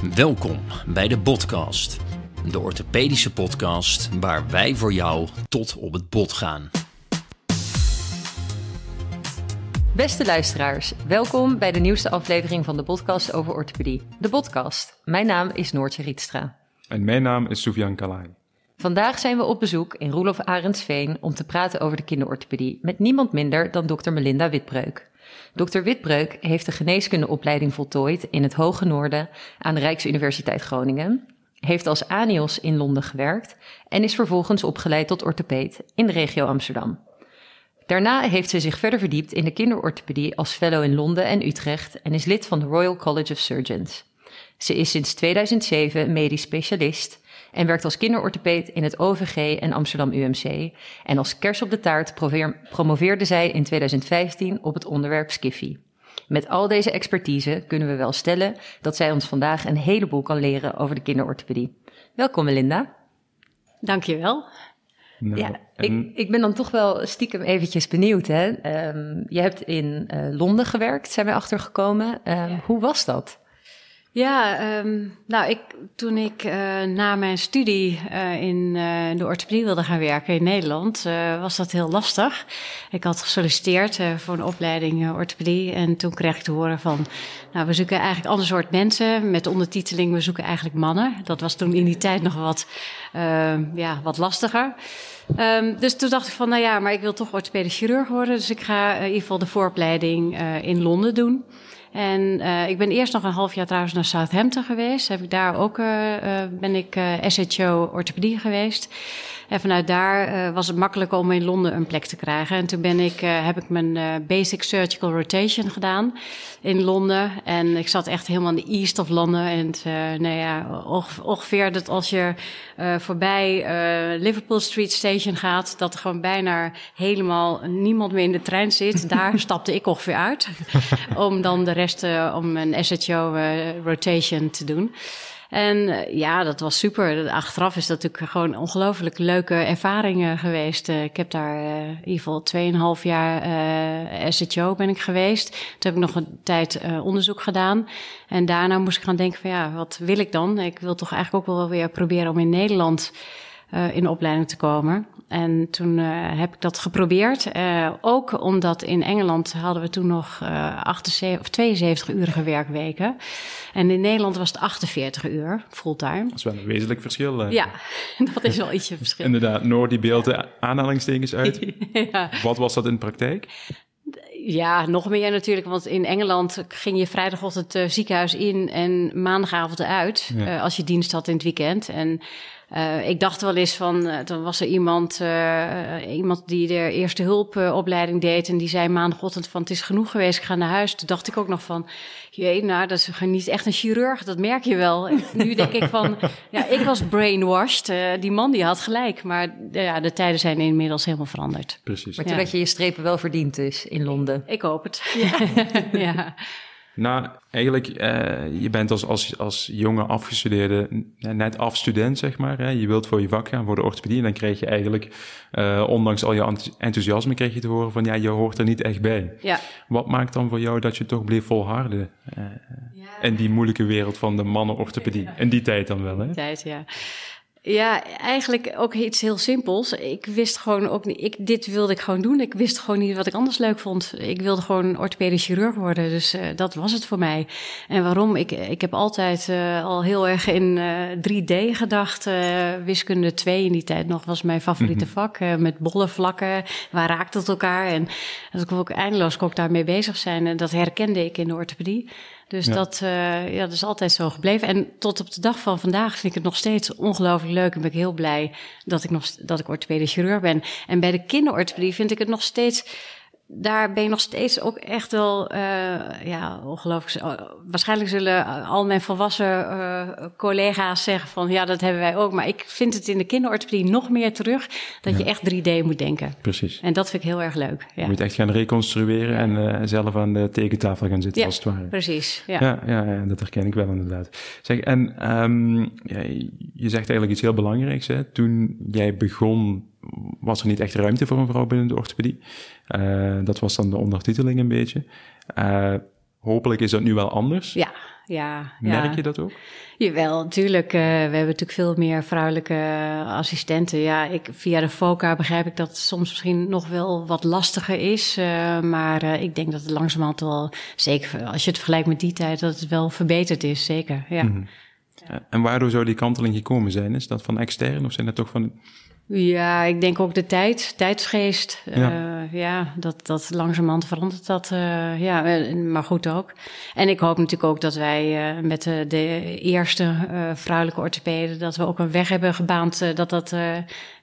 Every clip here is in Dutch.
Welkom bij de Podcast, de orthopedische podcast waar wij voor jou tot op het bot gaan. Beste luisteraars, welkom bij de nieuwste aflevering van de podcast over orthopedie. De podcast. Mijn naam is Noortje Rietstra. En mijn naam is Soufiane Kalai. Vandaag zijn we op bezoek in Roelof Arendsveen om te praten over de kinderorthopedie met niemand minder dan dokter Melinda Witbreuk. Dr. Witbreuk heeft de geneeskundeopleiding voltooid in het Hoge Noorden aan de Rijksuniversiteit Groningen, heeft als ANIOS in Londen gewerkt en is vervolgens opgeleid tot orthopeed in de regio Amsterdam. Daarna heeft ze zich verder verdiept in de kinderorthopedie als fellow in Londen en Utrecht en is lid van de Royal College of Surgeons. Ze is sinds 2007 medisch specialist en werkt als kinderorthopeed in het OVG en Amsterdam UMC. En als kers op de taart promoveerde zij in 2015 op het onderwerp Skiffy. Met al deze expertise kunnen we wel stellen dat zij ons vandaag een heleboel kan leren over de kinderorthopedie. Welkom Melinda. Dankjewel. Nou, ja, ik, ik ben dan toch wel stiekem eventjes benieuwd. Hè? Um, je hebt in uh, Londen gewerkt, zijn we achtergekomen. Um, ja. Hoe was dat? Ja, um, nou, ik, toen ik uh, na mijn studie uh, in uh, de orthopedie wilde gaan werken in Nederland, was dat heel lastig. Ik had gesolliciteerd voor een opleiding orthopedie en toen kreeg ik te horen van, nou, we zoeken eigenlijk ander soort mensen met ondertiteling, we zoeken eigenlijk mannen. Dat was toen in die tijd nog wat, ja, wat lastiger. Um, dus toen dacht ik van, nou ja, maar ik wil toch orthopedisch chirurg worden, dus ik ga in ieder geval de vooropleiding in Londen doen. En uh, ik ben eerst nog een half jaar trouwens naar Southampton geweest. Heb ik daar ook, uh, uh, ben ik SHO orthopedie geweest. En vanuit daar was het makkelijk om in Londen een plek te krijgen. En toen ben ik, heb ik mijn basic surgical rotation gedaan in Londen. En ik zat echt helemaal in de east of Londen. En nou ja, ongeveer dat als je voorbij Liverpool Street Station gaat, dat er gewoon bijna helemaal niemand meer in de trein zit. Daar stapte ik ongeveer uit. om dan de rest om een SHO rotation te doen. En uh, ja, dat was super. Achteraf is dat natuurlijk gewoon ongelooflijk leuke ervaringen geweest. ik heb daar in ieder geval 2,5 jaar SHO ben ik geweest. Toen heb ik nog een tijd onderzoek gedaan. En daarna moest ik gaan denken van ja, wat wil ik dan? Ik wil toch eigenlijk ook wel weer proberen om in Nederland in opleiding te komen. En toen uh, heb ik dat geprobeerd. Uh, ook omdat in Engeland hadden we toen nog uh, 78, of 72 urige werkweken. En in Nederland was het 48 uur, fulltime. Dat is wel een wezenlijk verschil. Ja, dat is wel ietsje verschil. Inderdaad, Noor die beelden aanhalingstekens uit. ja. Wat was dat in praktijk? Ja, nog meer natuurlijk. Want in Engeland ging je vrijdagochtend het ziekenhuis in en maandagavond eruit. Ja. als je dienst had in het weekend. En uh, ik dacht wel eens van, uh, dan was er iemand, uh, iemand die de eerste hulpopleiding deed en die zei maandagochtend van het is genoeg geweest, ik ga naar huis. Toen dacht ik ook nog van, jee, nou dat is niet echt een chirurg, dat merk je wel. nu denk ik van, ja, ik was brainwashed, die man die had gelijk, maar ja, de tijden zijn inmiddels helemaal veranderd. Precies. Maar toen ja. had je je strepen wel verdiend dus in Londen. Ik hoop het, ja. ja. Nou, eigenlijk, uh, je bent als, als, als jonge afgestudeerde, net afstudent, zeg maar. Hè? Je wilt voor je vak gaan, voor de orthopedie. En dan krijg je eigenlijk, uh, ondanks al je enthousiasme, krijg je te horen van, ja, je hoort er niet echt bij. Ja. Wat maakt dan voor jou dat je toch bleef volharden ja. in die moeilijke wereld van de mannen-orthopedie? In die tijd dan wel, hè? Die tijd, ja. Ja, eigenlijk ook iets heel simpels. Ik wist gewoon ook niet, ik, dit wilde ik gewoon doen. Ik wist gewoon niet wat ik anders leuk vond. Ik wilde gewoon orthopedisch chirurg worden, dus uh, dat was het voor mij. En waarom? Ik, ik heb altijd uh, al heel erg in uh, 3D gedacht. wiskunde 2 in die tijd nog was mijn favoriete mm -hmm. vak. met bolle vlakken, waar raakt het elkaar? En dat ik ook eindeloos kon ik daarmee bezig zijn. En dat herkende ik in de orthopedie. Dus ja. Dat, uh, ja, dat is altijd zo gebleven. En tot op de dag van vandaag vind ik het nog steeds ongelooflijk leuk. En ben ik heel blij dat ik, nog, dat ik orthopedisch chirurg ben. En bij de kinderorthopedie vind ik het nog steeds daar ben je nog steeds ook echt wel, uh, ja, ongelooflijk. Waarschijnlijk zullen al mijn volwassen uh, collega's zeggen van, ja, dat hebben wij ook. Maar ik vind het in de kinderorthopedie nog meer terug dat ja. je echt 3D moet denken. Precies. En dat vind ik heel erg leuk. Ja. Je moet echt gaan reconstrueren en zelf aan de tekentafel gaan zitten, ja, als het ware. Precies. Ja. Ja, ja, ja, dat herken ik wel inderdaad. Zeg, en um, ja, je zegt eigenlijk iets heel belangrijks. Hè? Toen jij begon was er niet echt ruimte voor een vrouw binnen de orthopedie. Uh, dat was dan de ondertiteling een beetje. Uh, hopelijk is dat nu wel anders. Ja, ja. Merk ja. je dat ook? Jawel, natuurlijk. eh, we hebben natuurlijk veel meer vrouwelijke assistenten. Ja, ik, via de FOCA begrijp ik dat het soms misschien nog wel wat lastiger is. eh, maar eh, ik denk dat het langzamerhand wel, zeker als je het vergelijkt met die tijd, dat het wel verbeterd is. Zeker, ja. Mhm. En waardoor zou die kanteling gekomen zijn? Is dat van extern of zijn dat toch van... Ja, ik denk ook de tijd, tijdsgeest. Ja. Ja, ja dat, dat langzamerhand verandert dat. eh, ja, eh, maar goed ook. En ik hoop natuurlijk ook dat wij eh, met de, de eerste eh, vrouwelijke orthopeden... dat we ook een weg hebben gebaand eh, dat, dat, eh,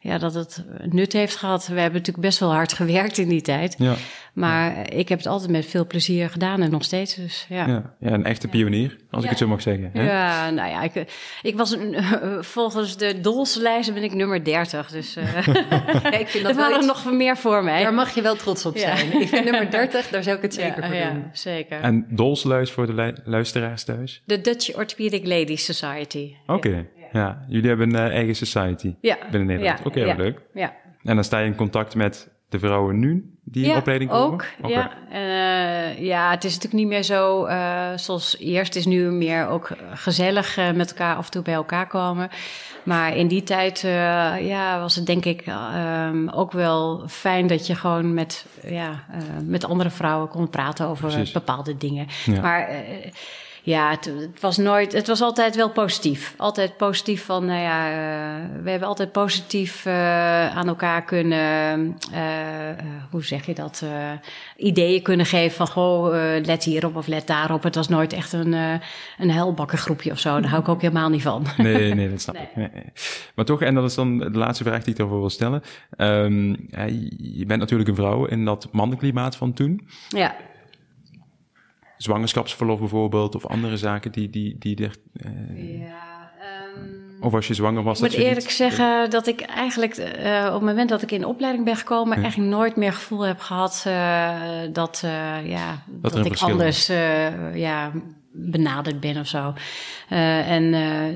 ja, dat het nut heeft gehad. We hebben natuurlijk best wel hard gewerkt in die tijd. Ja, Maar ik heb het altijd met veel plezier gedaan en nog steeds. Dus ja. ja. ja een echte pionier, als ik Ja. het zo mag zeggen. Hè? Ja, nou ja, ik, ik was een, volgens de Dolslijst ben ik nummer 30. Dus eh ik vind er dat wel waren iets- nog meer voor mij. Daar mag je wel trots op Ja. zijn. Ik vind nummer 30, daar zou ik het zeker ja, voor ja, doen. zeker. En dolsluis voor de lu- luisteraars thuis? De Dutch Orthopedic Ladies Society. Oké, ja. Jullie hebben een eh, eigen society Ja. binnen Nederland. Ja, Oké, wat leuk. Ja. En dan sta je in contact met de vrouwen nu die in ja, opleiding komen? ook. Ja. Eh, ja, het is natuurlijk niet meer zo eh, zoals eerst. Het is nu meer ook gezellig met elkaar af en toe bij elkaar komen. Maar in die tijd ja, was het denk ik ehm, ook wel fijn dat je gewoon met, ja, met andere vrouwen kon praten over Precies. bepaalde dingen. Ja. Maar ja, het, het was nooit, het was altijd wel positief. Altijd positief van, nou ja, eh, we hebben altijd positief eh, aan elkaar kunnen, eh, hoe zeg je dat, ideeën kunnen geven van, goh, let hierop of let daarop. Het was nooit echt een, een huilbakkengroepje of zo. Daar hou ik ook helemaal niet van. Nee, nee, dat snap Nee. ik. Nee. Maar toch, en dat is dan de laatste vraag die ik daarvoor wil stellen. Ehm, je bent natuurlijk een vrouw in dat mannenklimaat van toen. ja. Zwangerschapsverlof bijvoorbeeld, of andere zaken die, die, die er... eh, ja of als je zwanger was... Ik moet dat eerlijk niet- zeggen dat ik eigenlijk eh, op het moment dat ik in de opleiding ben gekomen, Ja. eigenlijk nooit meer gevoel heb gehad eh, dat, ja, dat, een ik anders ja, benaderd ben of zo. En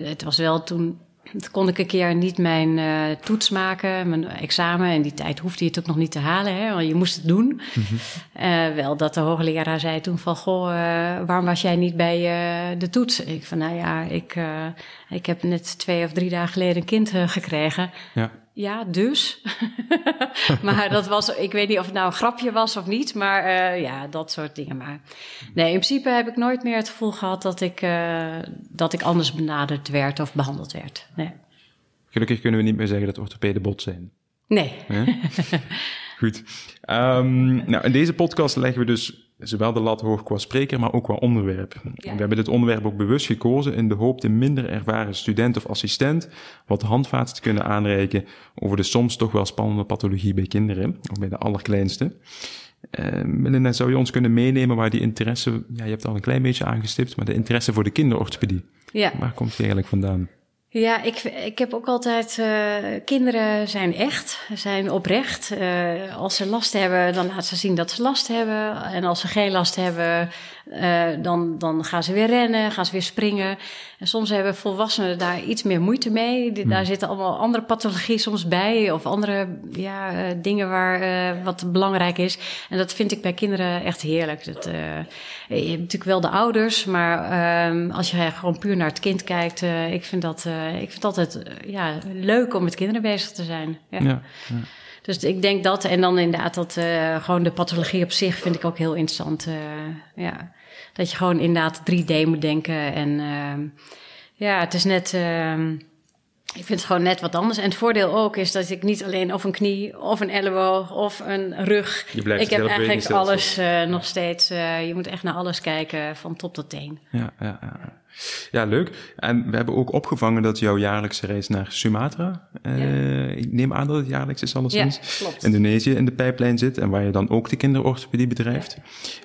het was wel toen. Toen kon ik een keer niet mijn eh, toets maken, mijn examen. In die tijd hoefde je het ook nog niet te halen, hè, want je moest het doen. Eh, wel dat de hoogleraar zei toen van... Goh, eh, waarom was jij niet bij de toets? Ik van, nou ja, ik, ik heb net twee of drie dagen geleden een kind gekregen. Ja. Ja, dus. maar dat was, ik weet niet of het nou een grapje was of niet, maar eh, ja, dat soort dingen. Maar nee, in principe heb ik nooit meer het gevoel gehad dat ik, eh, dat ik anders benaderd werd of behandeld werd. Nee. Gelukkig kunnen we niet meer zeggen dat orthopeden bot zijn. Nee. Goed. Ehm, nou, in deze podcast leggen we dus zowel de lat hoog qua spreker, maar ook qua onderwerp. We hebben dit onderwerp ook bewust gekozen in de hoop de minder ervaren student of assistent wat handvaten te kunnen aanreiken over de soms toch wel spannende pathologie bij kinderen, of bij de allerkleinste. Uh, Melinda, zou je ons kunnen meenemen waar die interesse, ja, je hebt het al een klein beetje aangestipt, maar de interesse voor de kinderorthopedie, Ja. waar komt die eigenlijk vandaan? Ja, ik, ik heb ook altijd. eh, kinderen zijn echt, zijn oprecht. Eh, als ze last hebben, dan laten ze zien dat ze last hebben. En als ze geen last hebben, eh, dan, dan gaan ze weer rennen, gaan ze weer springen. En soms hebben volwassenen daar iets meer moeite mee. Daar zitten allemaal andere pathologieën soms bij. Of andere ja, eh, dingen waar eh, wat belangrijk is. En dat vind ik bij kinderen echt heerlijk. Dat, je hebt natuurlijk wel de ouders, maar ehm, als je gewoon puur naar het kind kijkt, ik vind dat eh, ik vind het altijd ja, leuk om met kinderen bezig te zijn. Ja. Ja, Dus ik denk dat, en dan inderdaad dat eh, gewoon de pathologie op zich vind ik ook heel interessant. eh, ja. Dat je gewoon inderdaad 3D moet denken. En ehm, ja, het is net. ehm, ik vind het gewoon net wat anders. En het voordeel ook is dat ik niet alleen of een knie of een elleboog of een rug. Je blijft ik heb eigenlijk alles eh, nog steeds. eh, je moet echt naar alles kijken van top tot teen. Ja, ja, ja. Ja, leuk. En we hebben ook opgevangen dat jouw jaarlijkse reis naar Sumatra, eh, ik neem aan dat het jaarlijks is alleszins, Ja. Indonesië in de pijplijn zit en waar je dan ook de kinderorthopedie bedrijft.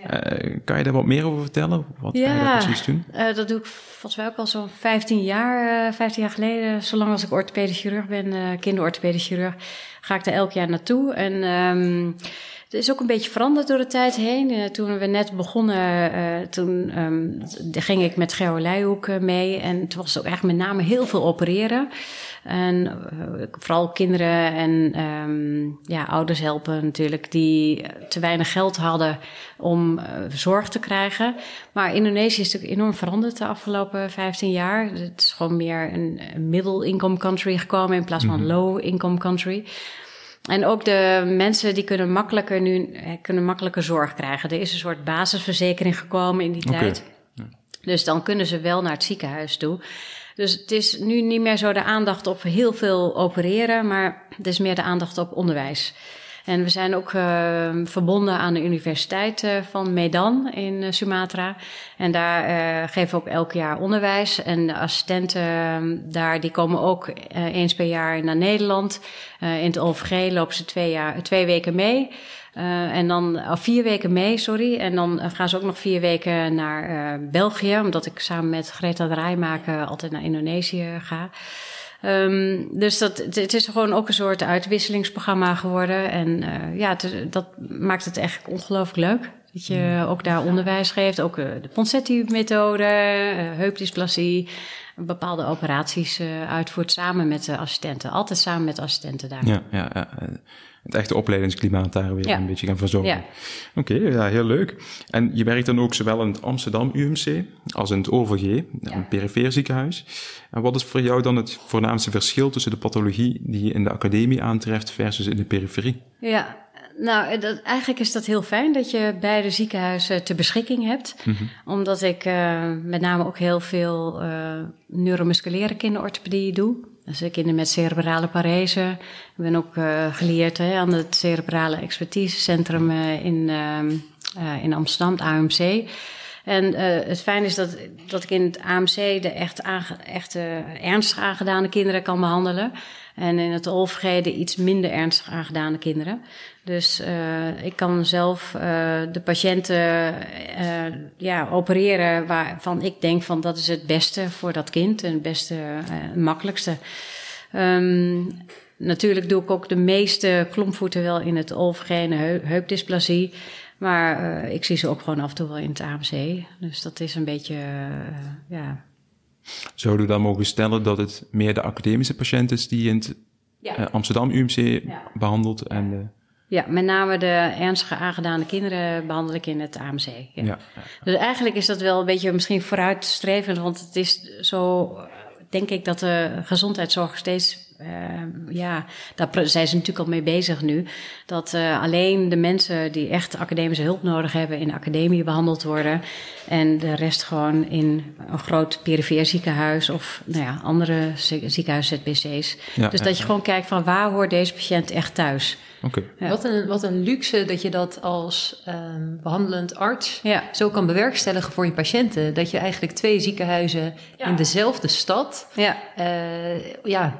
Eh, kan je daar wat meer over vertellen? Wat ga je daar precies doen? eh, dat doe ik volgens mij ook al zo'n 15 jaar, eh 15 jaar geleden. Zolang als ik orthopedisch chirurg ben, kinderorthopedisch chirurg, ga ik daar elk jaar naartoe. En ehm, Het is ook een beetje veranderd door de tijd heen. Uh, toen we net begonnen, uh, toen um, ging ik met Geo Leijhoek mee. En toen was het ook echt met name heel veel opereren. En uh, vooral kinderen en um, ja, ouders helpen natuurlijk, die te weinig geld hadden om zorg te krijgen. Maar Indonesië is natuurlijk enorm veranderd de afgelopen 15 jaar. Het is gewoon meer een, een middle-income country gekomen in plaats van mm -hmm. low-income country. En ook de mensen die kunnen makkelijker nu eh, kunnen makkelijker zorg krijgen. Er is een soort basisverzekering gekomen in die okay. tijd. Ja. Dus dan kunnen ze wel naar het ziekenhuis toe. Dus het is nu niet meer zo de aandacht op heel veel opereren, maar het is meer de aandacht op onderwijs. En we zijn ook uh, verbonden aan de Universiteit uh, van Medan in uh, Sumatra. En daar geven we ook elk jaar onderwijs. En de assistenten daar, die komen ook eens per jaar naar Nederland. in het OVG lopen ze twee, jaar, twee weken mee. en dan, of vier weken mee, sorry. En dan gaan ze ook nog vier weken naar België, omdat ik samen met Greta Draaimaker altijd naar Indonesië ga. Um, dus dat, het is gewoon ook een soort uitwisselingsprogramma geworden. En uh, ja, het, dat maakt het echt ongelooflijk leuk. Dat je ook daar onderwijs geeft. Ook uh, de Ponseti-methode, uh, heupdysplasie. Bepaalde operaties uitvoert samen met de assistenten. Altijd samen met assistenten daar. Ja, ja, ja het echte opleidingsklimaat daar weer een beetje gaan verzorgen. Ja. Oké, okay, ja, heel leuk. En je werkt dan ook zowel in het Amsterdam UMC als in het OVG, een perifeer ziekenhuis. En wat is voor jou dan het voornaamste verschil tussen de pathologie die je in de academie aantreft versus in de periferie? Ja, nou, dat, eigenlijk is dat heel fijn dat je beide ziekenhuizen ter beschikking hebt. Mm -hmm. Omdat ik uh, met name ook heel veel uh, neuromusculaire kinderorthopedie doe. Dus kinderen met cerebrale parese. Ik ben ook uh, geleerd hè, aan het Cerebrale Expertisecentrum uh, in, uh, in Amsterdam, AMC. En het fijne is dat, dat ik in het AMC de echt, ernstig aangedane kinderen kan behandelen. En in het OLVG de iets minder ernstig aangedane kinderen. Dus uh, ik kan zelf uh, de patiënten ja, opereren waarvan ik denk van dat is het beste voor dat kind en het beste, het makkelijkste. Um, natuurlijk doe ik ook de meeste klompvoeten wel in het OLVG en heupdysplasie. Maar ik zie ze ook gewoon af en toe wel in het AMC. Dus dat is een beetje, ja, Zouden we dan mogen stellen dat het meer de academische patiënt is die in het ja. uh, Amsterdam UMC ja. behandelt en de... Ja, met name de ernstige aangedane kinderen behandel ik in het AMC. Ja. ja. Dus eigenlijk is dat wel een beetje misschien vooruitstrevend, want het is zo, denk ik, dat de gezondheidszorg steeds uh, ja, daar zijn ze natuurlijk al mee bezig nu. Dat uh, alleen de mensen die echt academische hulp nodig hebben in de academie behandeld worden. En de rest gewoon in een groot perifeer ziekenhuis of nou ja, andere ziekenhuis ZBC's. Ja, dus dat je gewoon kijkt van waar hoort deze patiënt echt thuis. Okay. Ja. Wat, een, wat een luxe dat je dat als um, behandelend arts ja. zo kan bewerkstelligen voor je patiënten. Dat je eigenlijk twee ziekenhuizen ja. in dezelfde stad ja. Uh, ja,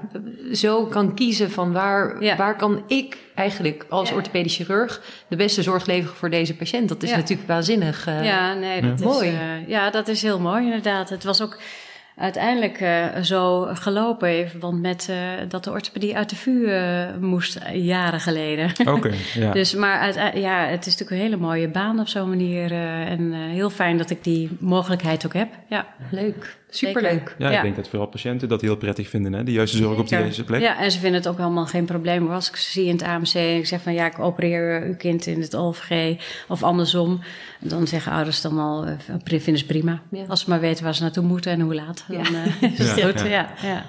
zo kan kiezen van waar, waar kan ik eigenlijk als orthopedisch chirurg de beste zorg leveren voor deze patiënt. Dat is natuurlijk waanzinnig uh, ja, nee, dat mooi. Is, uh, ja, dat is heel mooi inderdaad. Het was ook uiteindelijk uh, zo gelopen heeft. Want met uh, dat de orthopedie uit de vuur uh, moest jaren geleden. Oké, ja. dus, maar uit, ja, het is natuurlijk een hele mooie baan op zo'n manier. en heel fijn dat ik die mogelijkheid ook heb. Ja, leuk. Superleuk. Ja, ik denk dat veel patiënten dat heel prettig vinden, hè? de juiste zorg op de juiste plek. Ja, en ze vinden het ook helemaal geen probleem. Als ik ze zie in het AMC en ik zeg van ja, ik opereer uw kind in het OVG of andersom, dan zeggen ouders dan al, vinden ze prima. Ja. Als ze maar weten waar ze naartoe moeten en hoe laat. Dan uh, is het goed. Ja, ja.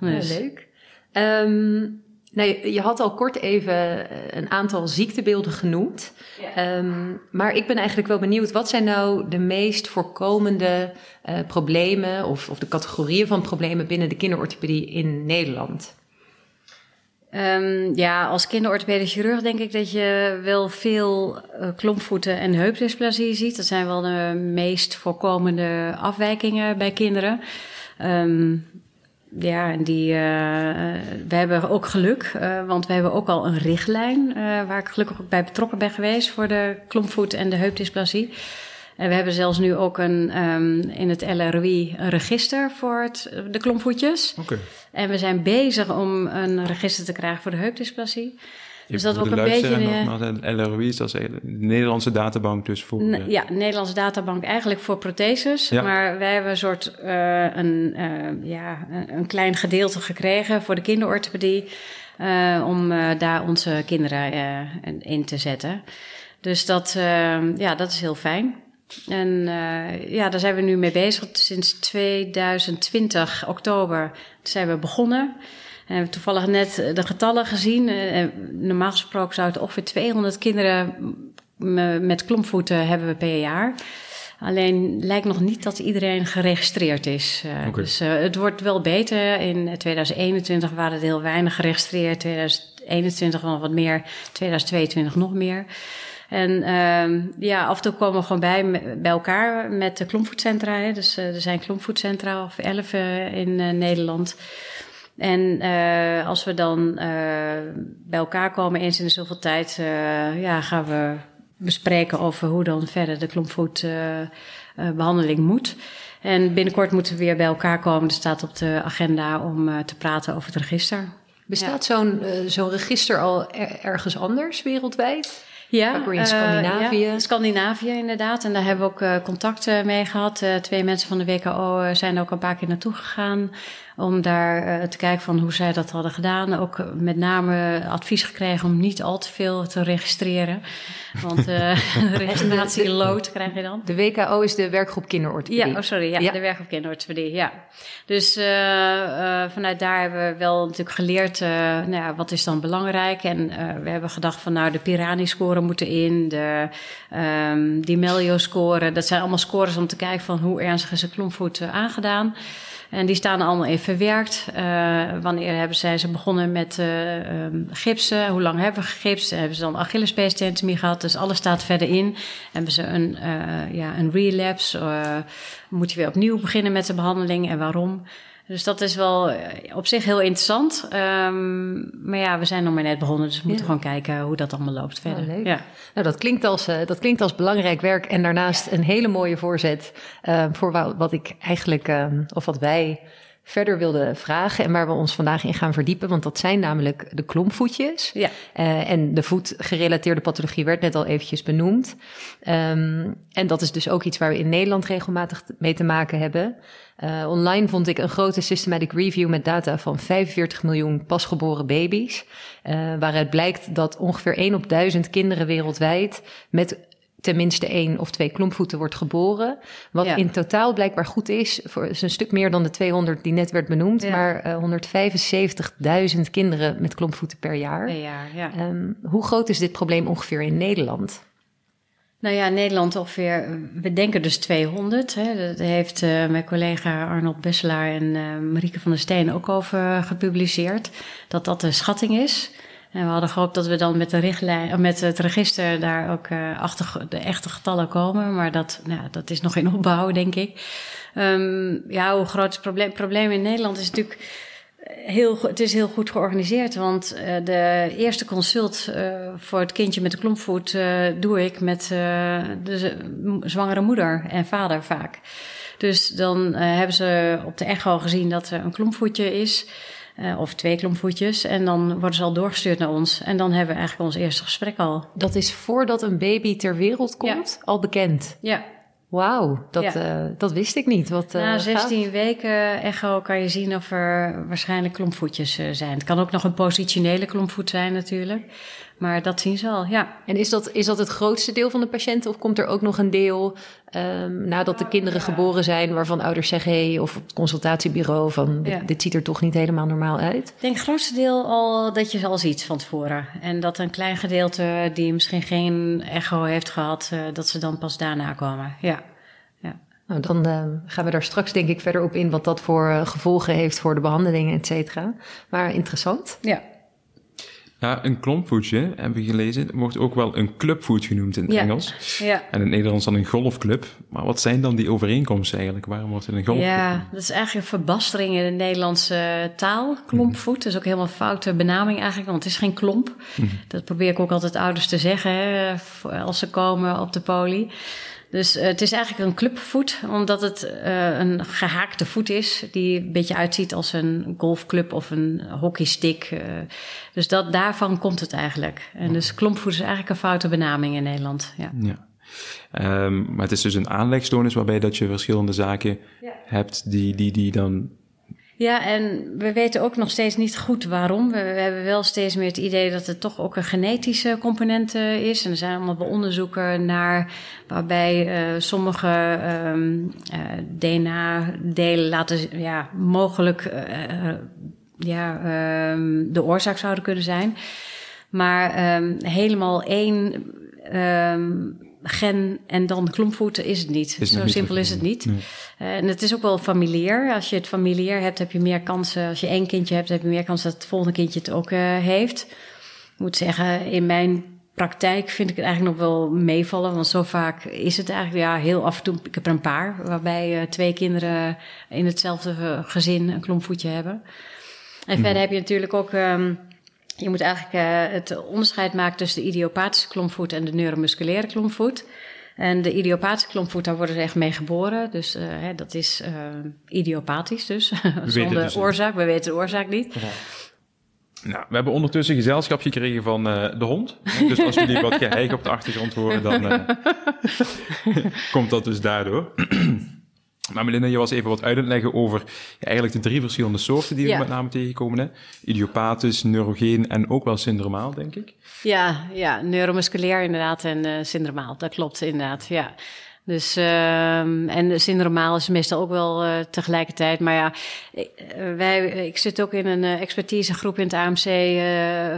Dus. leuk. Um, Nee, je had al kort even eh, een aantal ziektebeelden genoemd. Ja. Um, maar ik ben eigenlijk wel benieuwd, wat zijn nou de meest voorkomende uh, problemen of, of de categorieën van problemen binnen de kinderorthopedie in Nederland? Um, ja, als kinderorthopedisch chirurg denk ik dat je wel veel uh, klompvoeten en heupdysplasie ziet. Dat zijn wel de meest voorkomende afwijkingen bij kinderen. Um, ja, en die, uh, we hebben ook geluk, uh, want we hebben ook al een richtlijn, uh, waar ik gelukkig ook bij betrokken ben geweest voor de klompvoet en de heupdysplasie. En we hebben zelfs nu ook een, um, in het LROI een register voor het, de klompvoetjes. Okay. En we zijn bezig om een register te krijgen voor de heupdysplasie. Dus dat we ook een beetje... eh, nogmaals, de LROI's, dat is de Nederlandse databank dus voor... Ne- eh, Ja, Nederlandse databank eigenlijk voor protheses. Ja. Maar wij hebben een soort eh, een, eh, ja, een klein gedeelte gekregen voor de kinderorthopedie. eh, om eh, daar onze kinderen eh, in te zetten. Dus dat, eh, ja, dat is heel fijn. En eh, ja, daar zijn we nu mee bezig. Sinds 2020, oktober, zijn we begonnen. We hebben toevallig net de getallen gezien. Eh, normaal gesproken zouden ongeveer 200 kinderen met klompvoeten hebben we per jaar. Alleen lijkt nog niet dat iedereen geregistreerd is. Eh. Dus eh, het wordt wel beter. In 2021 waren er heel weinig geregistreerd. 2021 wel wat meer. 2022 nog meer. En ehm, ja, af en toe komen we gewoon bij, bij elkaar met de klompvoetcentra. Hè. Dus eh, er zijn klompvoetcentra of elf eh, in eh, Nederland. En eh, als we dan eh, bij elkaar komen eens in de zoveel tijd, eh, ja, gaan we bespreken over hoe dan verder de klompvoetbehandeling moet. En binnenkort moeten we weer bij elkaar komen. Er staat op de agenda om te praten over het register. Bestaat zo'n zo'n register al er- ergens anders wereldwijd? Ja, in Scandinavië. ja, Scandinavië inderdaad. En daar hebben we ook eh, contacten mee gehad. Eh, twee mensen van de WKO zijn er ook een paar keer naartoe gegaan. Om daar eh, te kijken van hoe zij dat hadden gedaan. Ook eh, met name advies gekregen om niet al te veel te registreren. Want eh registratielood krijg je dan. De WKO is de werkgroep kinderorthopedie. Ja, oh sorry, ja, Ja. de werk op kinderorthopedie, ja. Dus vanuit daar hebben we wel natuurlijk geleerd, nou ja, wat is dan belangrijk? En we hebben gedacht van, nou, de Pirani-score moeten in, de ehm Dimelio-score. Dat zijn allemaal scores om te kijken van hoe ernstig is een klompvoet aangedaan. En die staan allemaal in verwerkt. Eh, wanneer hebben zij ze begonnen met eh, ehm, gipsen? Hoe lang hebben we gegipst? Hebben ze dan Achillespeestentomie gehad? Dus alles staat verder in. Hebben ze een, eh, ja, een relapse? Moet je weer opnieuw beginnen met de behandeling en waarom? Dus dat is wel eh, op zich heel interessant. Ehm, maar ja, we zijn nog maar net begonnen, dus we moeten Ja. gewoon kijken hoe dat allemaal loopt verder. Oh, leuk. Ja. Nou, dat klinkt, als, eh, dat klinkt als belangrijk werk en daarnaast een hele mooie voorzet eh, voor wa- wat ik eigenlijk, eh, of wat wij verder wilden vragen en waar we ons vandaag in gaan verdiepen. Want dat zijn namelijk de klompvoetjes. Ja. Eh, en de voetgerelateerde pathologie werd net al eventjes benoemd. Ehm, en dat is dus ook iets waar we in Nederland regelmatig mee te maken hebben. Eh, online vond ik een grote systematic review met data van 45 miljoen pasgeboren baby's. eh, waaruit blijkt dat ongeveer 1 op 1000 kinderen wereldwijd met tenminste één of twee klompvoeten wordt geboren. Wat Ja. in totaal blijkbaar goed is. Voor, is een stuk meer dan de 200 die net werd benoemd. Ja. Maar eh, 175.000 kinderen met klompvoeten per jaar. Per jaar, ja. Ehm, hoe groot is dit probleem ongeveer in Nederland? Nou ja, Nederland ongeveer, we denken dus 200. Hè. Dat heeft eh, mijn collega Arnold Besselaar en eh, Marieke van der Steen ook over gepubliceerd. Dat dat de schatting is. En we hadden gehoopt dat we dan met, de richtlijn, eh, met het register daar ook eh, achter de echte getallen komen. Maar dat, nou, dat is nog in opbouw, denk ik. Ehm, ja, het probleem? Probleem in Nederland is natuurlijk heel, go- het is heel goed georganiseerd. Want eh, de eerste consult eh, voor het kindje met de klompvoet eh, doe ik met eh, de zwangere moeder en vader vaak. Dus dan eh, hebben ze op de echo gezien dat er een klompvoetje is. Eh, of twee klompvoetjes. En dan worden ze al doorgestuurd naar ons. En dan hebben we eigenlijk ons eerste gesprek al. Dat is voordat een baby ter wereld komt al bekend. Ja, Wauw, dat, Ja. eh, dat wist ik niet. Wat, eh, Na gaaf. 16 weken echo kan je zien of er waarschijnlijk klompvoetjes eh, zijn. Het kan ook nog een positionele klompvoet zijn natuurlijk. Maar dat zien ze al, ja. En is dat, is dat het grootste deel van de patiënten? Of komt er ook nog een deel ehm, nadat de kinderen geboren zijn... waarvan ouders zeggen, hey, of op het consultatiebureau... van dit, Ja. dit ziet er toch niet helemaal normaal uit? Ik denk het grootste deel al dat je ze al ziet van tevoren. En dat een klein gedeelte die misschien geen echo heeft gehad... eh, dat ze dan pas daarna komen, ja. Nou, dan eh, gaan we daar straks denk ik verder op in... wat dat voor eh, gevolgen heeft voor de behandelingen, et cetera. Maar interessant. Ja, Ja, een klompvoetje, hebben we gelezen, wordt ook wel een clubvoet genoemd in het Ja. Engels. ja. En in het Nederlands dan een golfclub. Maar wat zijn dan die overeenkomsten eigenlijk? Waarom wordt het een golfclub? Ja, dat is eigenlijk een verbastering in de Nederlandse taal. Klompvoet, dat is ook helemaal een foute benaming eigenlijk, want het is geen klomp. Dat probeer ik ook altijd ouders te zeggen hè, als ze komen op de poli. Dus uh, het is eigenlijk een clubvoet, omdat het uh, een gehaakte voet is, die een beetje uitziet als een golfclub of een hockeystick. Uh, dus dat, daarvan komt het eigenlijk. En dus klompvoet is eigenlijk een foute benaming in Nederland. Ja. ja. Um, maar het is dus een aanlegstoornis waarbij dat je verschillende zaken ja. hebt die, die, die dan ja, en we weten ook nog steeds niet goed waarom. We, hebben wel steeds meer het idee dat het toch ook een genetische component uh, is. En er zijn allemaal onderzoeken naar waarbij uh, sommige um, uh, DNA-delen laten ja, mogelijk ja, um, de oorzaak zouden kunnen zijn. Maar um, helemaal één gen en dan klompvoeten is het niet. Zo simpel is het niet. Eh, en het is ook wel familier. Als je het familier hebt, heb je meer kansen. Als je één kindje hebt, heb je meer kans dat het volgende kindje het ook uh, heeft. Ik moet zeggen, in mijn praktijk vind ik het eigenlijk nog wel meevallen. Want zo vaak is het eigenlijk, ja, heel af en toe. Ik heb er een paar, waarbij uh, twee kinderen in hetzelfde gezin een klompvoetje hebben. En hmm. verder heb je natuurlijk ook. Um, je moet eigenlijk uh, het onderscheid maken tussen de idiopathische klompvoet en de neuromusculaire klompvoet. En de idiopathische klompvoet, daar worden ze echt mee geboren. Dus uh, hè, dat is uh, idiopathisch dus, zonder dus oorzaak. We weten de oorzaak niet. Ja. Nou, we hebben ondertussen gezelschap gekregen van uh, de hond. Dus als jullie wat geheig op de achtergrond horen, dan komt dat dus daardoor. Maar Melinda, je was even wat uit leggen over ja, eigenlijk de drie verschillende soorten die we met name tegenkomen. Hè? Idiopathisch, neurogeen en ook wel syndromaal, denk ik. Ja, ja neuromusculair inderdaad en uh, syndromaal. Dat klopt inderdaad, ja. Dus, uh, en syndromaal is meestal ook wel uh, tegelijkertijd. Maar ja, uh, wij, ik zit ook in een uh, expertisegroep in het AMC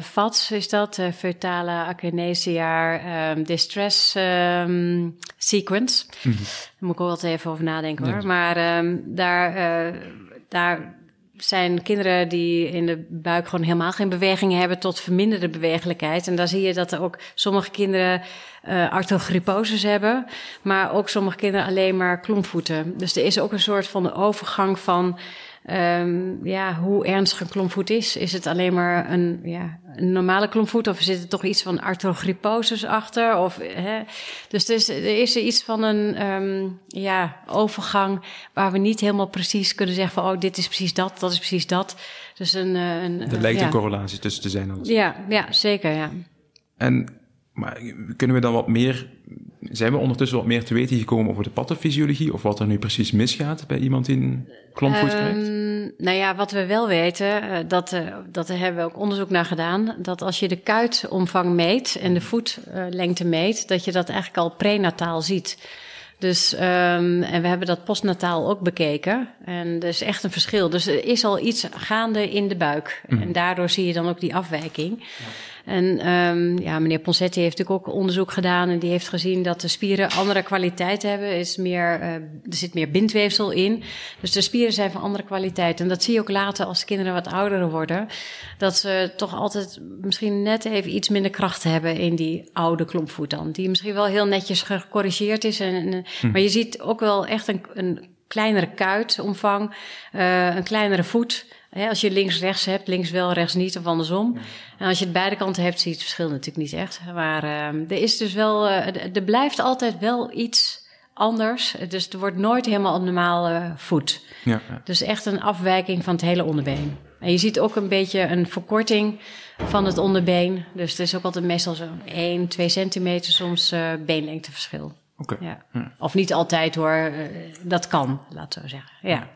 FATS, is dat? Fetale Akinesia um, Distress um, Sequence. Mm -hmm. Daar moet ik ook altijd even over nadenken hoor. Ja. Maar um, daar, daar zijn kinderen die in de buik gewoon helemaal geen beweging hebben tot verminderde bewegelijkheid. En daar zie je dat er ook sommige kinderen uh, hebben, maar ook sommige kinderen alleen maar klompvoeten. Dus er is ook een soort van de overgang van um, ja, hoe ernstig een klompvoet is. Is het alleen maar een, ja, een normale klompvoet of zit er toch iets van arthrogryposes achter? Of, hè? Dus er is, er is iets van een um, ja, overgang waar we niet helemaal precies kunnen zeggen van oh, dit is precies dat, dat is precies dat. Dus een, eh, een, er lijkt ja. een correlatie tussen te zijn. Alles. Ja, ja, zeker, ja. En maar kunnen we dan wat meer, zijn we ondertussen wat meer te weten gekomen over de pathofysiologie of wat er nu precies misgaat bij iemand die een klompvoet krijgt? Um, nou ja, wat we wel weten, uh, dat, uh, dat hebben we ook onderzoek naar gedaan, dat als je de kuitomvang meet en de voetlengte uh, meet, dat je dat eigenlijk al prenataal ziet. Dus, um, en we hebben dat postnataal ook bekeken. En er is echt een verschil. Dus er is al iets gaande in de buik. Mm. En daardoor zie je dan ook die afwijking. Ja. En um, ja, meneer Ponsetti heeft natuurlijk ook onderzoek gedaan en die heeft gezien dat de spieren andere kwaliteit hebben. Is meer, uh, er zit meer bindweefsel in. Dus de spieren zijn van andere kwaliteit. En dat zie je ook later als de kinderen wat ouder worden. Dat ze toch altijd misschien net even iets minder kracht hebben in die oude klompvoet dan. Die misschien wel heel netjes gecorrigeerd is. En, en hm. Maar je ziet ook wel echt een, een kleinere kuitomvang, uh, een kleinere voet als je links-rechts hebt, links wel, rechts niet of andersom. En als je het beide kanten hebt, zie je het verschil natuurlijk niet echt. Maar uh, er is dus wel, uh, er blijft altijd wel iets anders. Dus er wordt nooit helemaal normaal uh, voet. Ja. Dus echt een afwijking van het hele onderbeen. En je ziet ook een beetje een verkorting van het onderbeen. Dus het is ook altijd meestal zo'n 1, 2 centimeter soms uh, beenlengteverschil. Oké. Okay. Ja. Of niet altijd hoor, dat kan, laten we zeggen. Ja.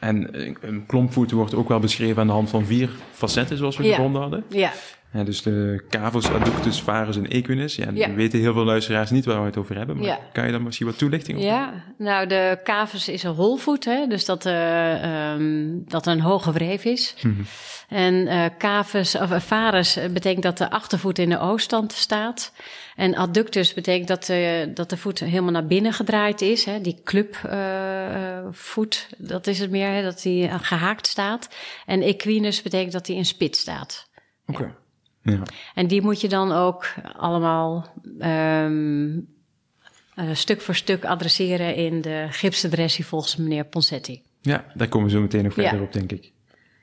En een klompvoet wordt ook wel beschreven aan de hand van vier facetten, zoals we gevonden hadden. Ja. Ja. dus de cavus, adductus, varus en equinus. Ja, ja. weten heel veel luisteraars niet waar we het over hebben. Maar ja. kan je daar misschien wat toelichting op Ja, nou de cavus is een holvoet, hè, dus dat, uh, um, dat een hoge wreef is. Mm -hmm. En uh, cavus, of uh, varus betekent dat de achtervoet in de O-stand staat. En adductus betekent dat, uh, dat de voet helemaal naar binnen gedraaid is. Hè? Die clubvoet, dat is het meer, hè? dat die gehaakt staat. En equinus betekent dat die in spit staat. Oké. Okay. Ja. En die moet je dan ook allemaal um, uh, stuk voor stuk adresseren in de gipsadressie volgens meneer Ponsetti. Ja, daar komen we zo meteen nog verder ja. op, denk ik.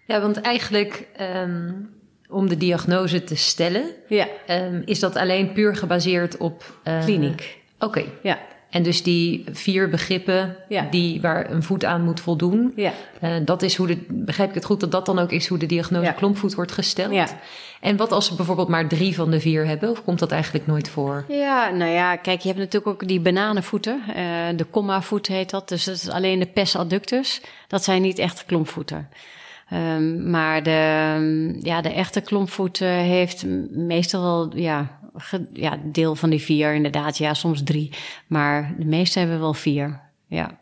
Ja, want eigenlijk um, om de diagnose te stellen, ja. um, is dat alleen puur gebaseerd op... Uh, Kliniek. Oké. Okay. Ja. En dus die vier begrippen Ja. die, waar een voet aan moet voldoen. Ja. eh, dat is hoe de, begrijp ik het goed, dat dat dan ook is hoe de diagnose Ja. klompvoet wordt gesteld? Ja. En wat als ze bijvoorbeeld maar drie van de vier hebben? Of komt dat eigenlijk nooit voor? Ja, nou ja, kijk, je hebt natuurlijk ook die bananenvoeten. eh, de comma-voet heet dat. Dus dat is alleen de pes adductus. Dat zijn niet echte klompvoeten. Ehm, maar de, ja, de echte klompvoet heeft meestal wel ja, ja, deel van die vier, inderdaad. Ja, soms drie. Maar de meeste hebben wel vier. Ja.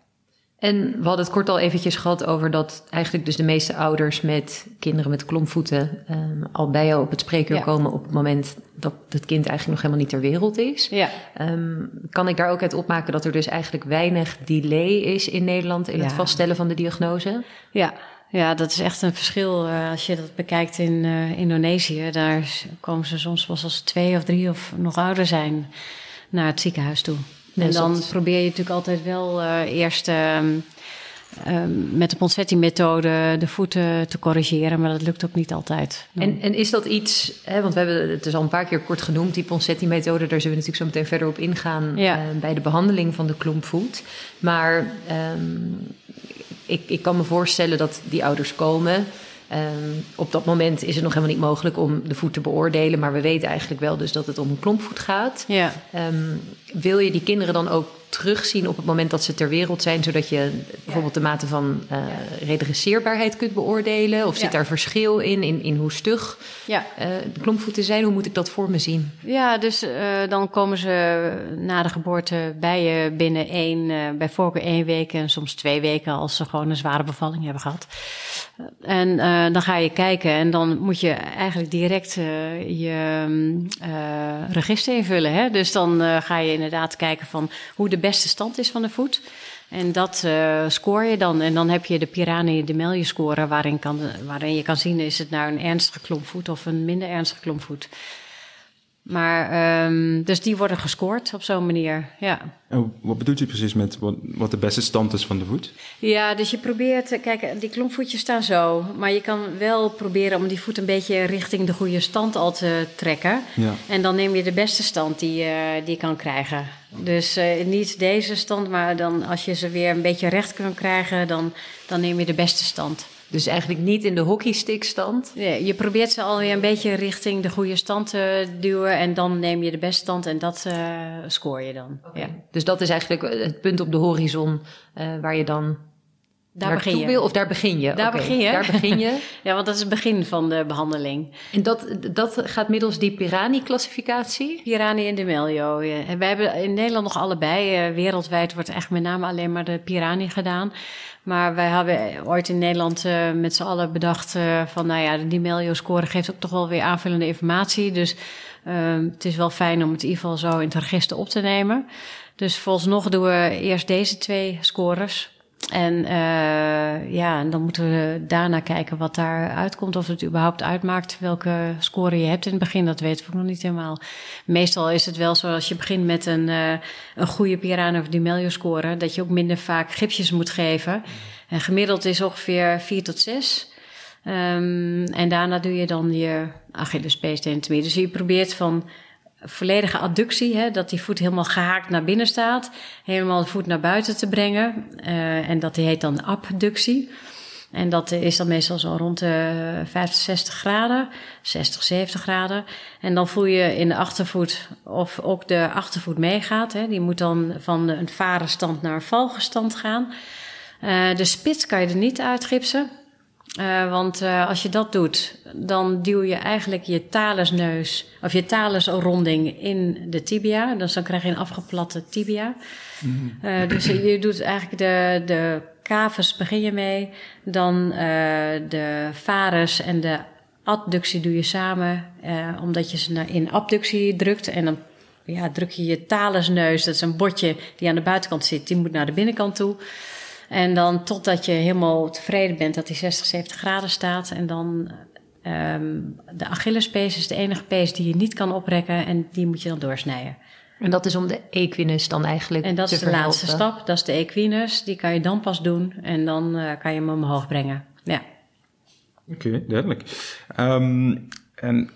En we hadden het kort al eventjes gehad over dat eigenlijk dus de meeste ouders met kinderen met klompvoeten ehm, al bij jou op het spreekuur Ja. komen op het moment dat het kind eigenlijk nog helemaal niet ter wereld is. Ja. Ehm, kan ik daar ook uit opmaken dat er dus eigenlijk weinig delay is in Nederland in het vaststellen van de diagnose? Ja, ja, dat is echt een verschil. eh, als je dat bekijkt in eh, Indonesië, daar komen ze soms pas als ze twee of drie of nog ouder zijn naar het ziekenhuis toe. En dan dat- probeer je natuurlijk altijd wel eh, eerst ehm, ehm, met de Ponseti-methode de voeten te corrigeren, maar dat lukt ook niet altijd. En, en is dat iets, hè, want we hebben het is al een paar keer kort genoemd, die Ponseti-methode, daar zullen we natuurlijk zo meteen verder op ingaan Ja. bij de behandeling van de klompvoet. Maar ehm, ik, ik kan me voorstellen dat die ouders komen. Ehm, op dat moment is het nog helemaal niet mogelijk om de voet te beoordelen, maar we weten eigenlijk wel dus dat het om een klompvoet gaat. ja. Ehm, wil je die kinderen dan ook terugzien op het moment dat ze ter wereld zijn, zodat je bijvoorbeeld de mate van eh, redresseerbaarheid kunt beoordelen? Of zit daar verschil in, in, in hoe stug ja. eh, de klompvoeten zijn? Hoe moet ik dat voor me zien? Ja, dus eh, dan komen ze na de geboorte bij je binnen één, bij voorkeur één week en soms twee weken als ze gewoon een zware bevalling hebben gehad. En dan ga je kijken en dan moet je eigenlijk direct je mm, register invullen. Hè? Dus dan ga je inderdaad kijken van hoe de beste stand is van de voet. En dat eh score je dan. En dan heb je de Pirani de Melje score, waarin, kan, waarin je kan zien is het nou een ernstige klompvoet of een minder ernstige klompvoet. Maar, ehm, dus die worden gescoord op zo'n manier, ja. En wat bedoelt u precies met wat, wat de beste stand is van de voet? Ja, dus je probeert, eh, kijk, die klompvoetjes staan zo. Maar je kan wel proberen om die voet een beetje richting de goede stand al te trekken. Ja. En dan neem je de beste stand die, je- die je kan krijgen. Dus eh, niet deze stand, maar dan als je ze weer een beetje recht kunt krijgen, dan, dan neem je de beste stand. Dus eigenlijk niet in de hockeystickstand. Nee, je probeert ze alweer een beetje richting de goede stand te duwen. En dan neem je de beste stand en dat eh, scoor je dan. Ja. Dus dat is eigenlijk het punt op de horizon eh, waar je dan Daar begin je. wil. Of daar begin je. Daar begin je. Daar begin je. Ja, want dat is het begin van de behandeling. En dat, dat gaat middels die Pirani-classificatie? Pirani en de Melio. Ja. En wij hebben in Nederland nog allebei. eh, wereldwijd wordt echt met name alleen maar de Pirani gedaan. Maar wij hebben ooit in Nederland eh, met z'n allen bedacht eh, van... nou ja, de Melio-score geeft ook toch wel weer aanvullende informatie. Dus ehm, het is wel fijn om het in ieder geval zo in het register op te nemen. Dus vooralsnog doen we eerst deze twee scores... En eh, ja, en dan moeten we daarna kijken wat daar uitkomt. Of het überhaupt uitmaakt welke score je hebt in het begin. Dat weten we nog niet helemaal. Meestal is het wel zo als je begint met een, eh, een goede Pirano of Dimelio score. Dat je ook minder vaak gipsjes moet geven. En gemiddeld is ongeveer 4 tot 6. Ehm, en daarna doe je dan je Achillespees tentomie. Dus je probeert van volledige adductie, hè, dat die voet helemaal gehaakt naar binnen staat, helemaal de voet naar buiten te brengen. Eh, en dat heet dan abductie. En dat is dan meestal zo rond de 50, 60 graden, 60, 70 graden. En dan voel je in de achtervoet of ook de achtervoet meegaat. Hè. Die moet dan van een varenstand naar een valgestand gaan. Eh, de spits kan je er niet uitgipsen. Uh, want uh, als je dat doet, dan duw je eigenlijk je talusneus of je talusronding in de tibia. Dus dan krijg je een afgeplatte tibia. Mm. Uh, dus je doet eigenlijk de, de cavus begin je mee, dan de varus en de adductie doe je samen, omdat je ze in abductie drukt en dan ja, druk je je talusneus, dat is een botje die aan de buitenkant zit, die moet naar de binnenkant toe. En dan totdat je helemaal tevreden bent dat die 60, 70 graden staat. En dan um, de Achillespees is de enige pees die je niet kan oprekken. En die moet je dan doorsnijden. En dat is om de equinus dan eigenlijk En dat te is de verhelpen. laatste stap. Dat is de equinus. Die kan je dan pas doen. En dan uh, kan je hem omhoog brengen. Ja. Oké, okay, duidelijk. Um, en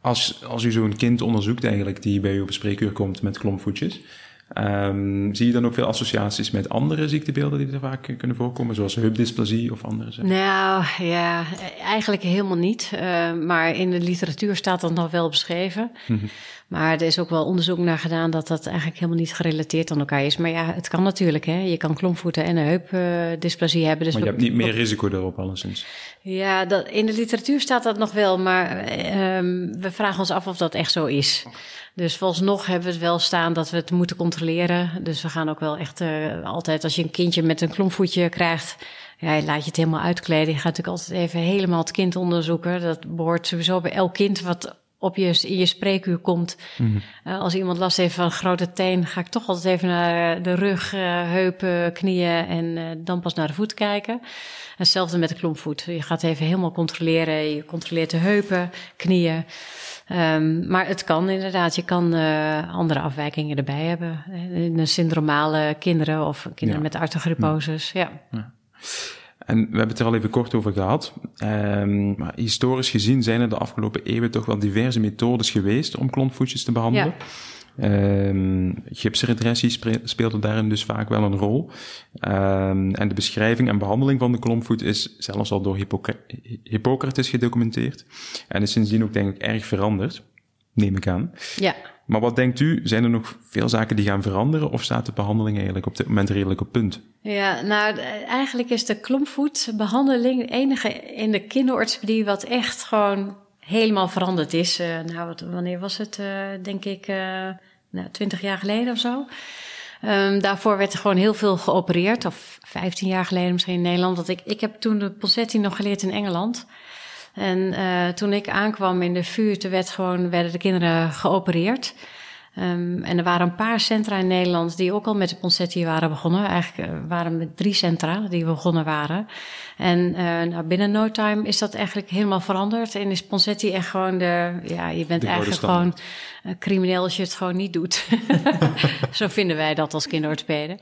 als, als u zo'n kind onderzoekt eigenlijk die bij u op een spreekuur komt met klompvoetjes... Ehm, zie je dan ook veel associaties met andere ziektebeelden die er vaak kunnen voorkomen, zoals heupdysplasie of andere zaken? Nou ja, eigenlijk helemaal niet. Uh, maar in de literatuur staat dat nog wel beschreven. Mhm. Maar er is ook wel onderzoek naar gedaan dat dat eigenlijk helemaal niet gerelateerd aan elkaar is. Maar ja, het kan natuurlijk. Hè? Je kan klompvoeten en een heupdysplasie hebben. Dus maar je hebt niet meer risico erop, alleszins. Ja, dat, in de literatuur staat dat nog wel. Maar um, we vragen ons af of dat echt zo is. Dus nog hebben we het wel staan dat we het moeten controleren. Dus we gaan ook wel echt uh, altijd als je een kindje met een klompvoetje krijgt. Ja, je laat je het helemaal uitkleden. Je gaat natuurlijk altijd even helemaal het kind onderzoeken. Dat behoort sowieso bij elk kind wat op je, in je spreekuur komt. Mm -hmm. als iemand last heeft van een grote teen, ga ik toch altijd even naar de rug, uh, heupen, knieën en uh, dan pas naar de voet kijken. Hetzelfde met de klompvoet. Je gaat even helemaal controleren. Je controleert de heupen, knieën. Um, maar het kan inderdaad. Je kan andere afwijkingen erbij hebben. In de syndromale kinderen of kinderen ja. met arthrogryposes. Ja. ja. En we hebben het er al even kort over gehad. Um, maar historisch gezien zijn er de afgelopen eeuwen toch wel diverse methodes geweest om klontvoetjes te behandelen. Ja. Um, gipsredressie speelde daarin dus vaak wel een rol. Um, en de beschrijving en behandeling van de klompvoet is zelfs al door Hippocra Hippocrates gedocumenteerd. En is sindsdien ook denk ik erg veranderd, neem ik aan. Ja. Maar wat denkt u, zijn er nog veel zaken die gaan veranderen of staat de behandeling eigenlijk op dit moment redelijk op punt? Ja, nou eigenlijk is de klompvoetbehandeling het enige in de kinderorthopedie wat echt gewoon helemaal veranderd is. Uh, nou, wanneer was het? Uh, denk ik uh, nou, 20 jaar geleden of zo. Um, daarvoor werd er gewoon heel veel geopereerd. Of 15 jaar geleden misschien in Nederland. Want ik, ik heb toen de Ponseti nog geleerd in Engeland. En uh, toen ik aankwam in de vuur, toen werd gewoon, werden de kinderen geopereerd. Um, en er waren een paar centra in Nederland die ook al met de Ponseti waren begonnen. Eigenlijk uh, waren met drie centra die begonnen waren. En uh, nou, binnen no time is dat eigenlijk helemaal veranderd. En is Ponseti echt gewoon de... Ja, je bent eigenlijk gewoon uh, crimineel als je het gewoon niet doet. Zo vinden wij dat als kinderorthopeden.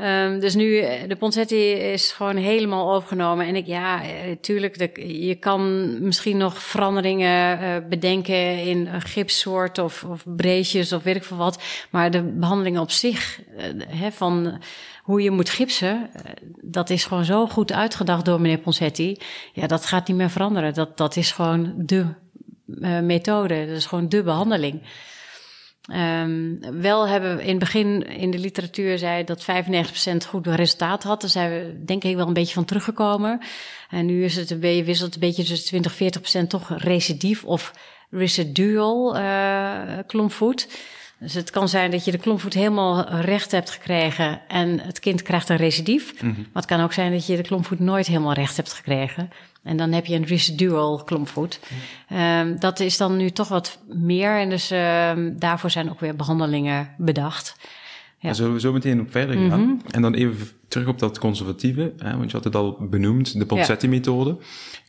Um, dus nu, eh, de Ponsetti is gewoon helemaal overgenomen. En ik, ja, eh, tuurlijk, je kan misschien nog veranderingen uh, bedenken in een gipssoort of, of breesjes of weet ik veel wat. Maar de behandeling op zich, hè, van hoe je moet gipsen, dat is gewoon zo goed uitgedacht door meneer Ponsetti. Ja, dat gaat niet meer veranderen. Dat, dat is gewoon de methode. Dat is gewoon de behandeling. Um, wel hebben we in het begin in de literatuur zei dat 95% goed resultaat had. Daar zijn we denk ik wel een beetje van teruggekomen. En nu is het een beetje, wisselt een beetje tussen 20 40% toch recidief of residual uh, klompvoet. Dus het kan zijn dat je de klompvoet helemaal recht hebt gekregen en het kind krijgt een recidief. Mm -hmm. Maar het kan ook zijn dat je de klompvoet nooit helemaal recht hebt gekregen. En dan heb je een residual klompvoet. Um, dat is dan nu toch wat meer. En dus um, daarvoor zijn ook weer behandelingen bedacht. Ja. Daar zullen we zo meteen op verder gaan. Mm -hmm. En dan even terug op dat conservatieve, hè, want je had het al benoemd, de Ponseti-methode.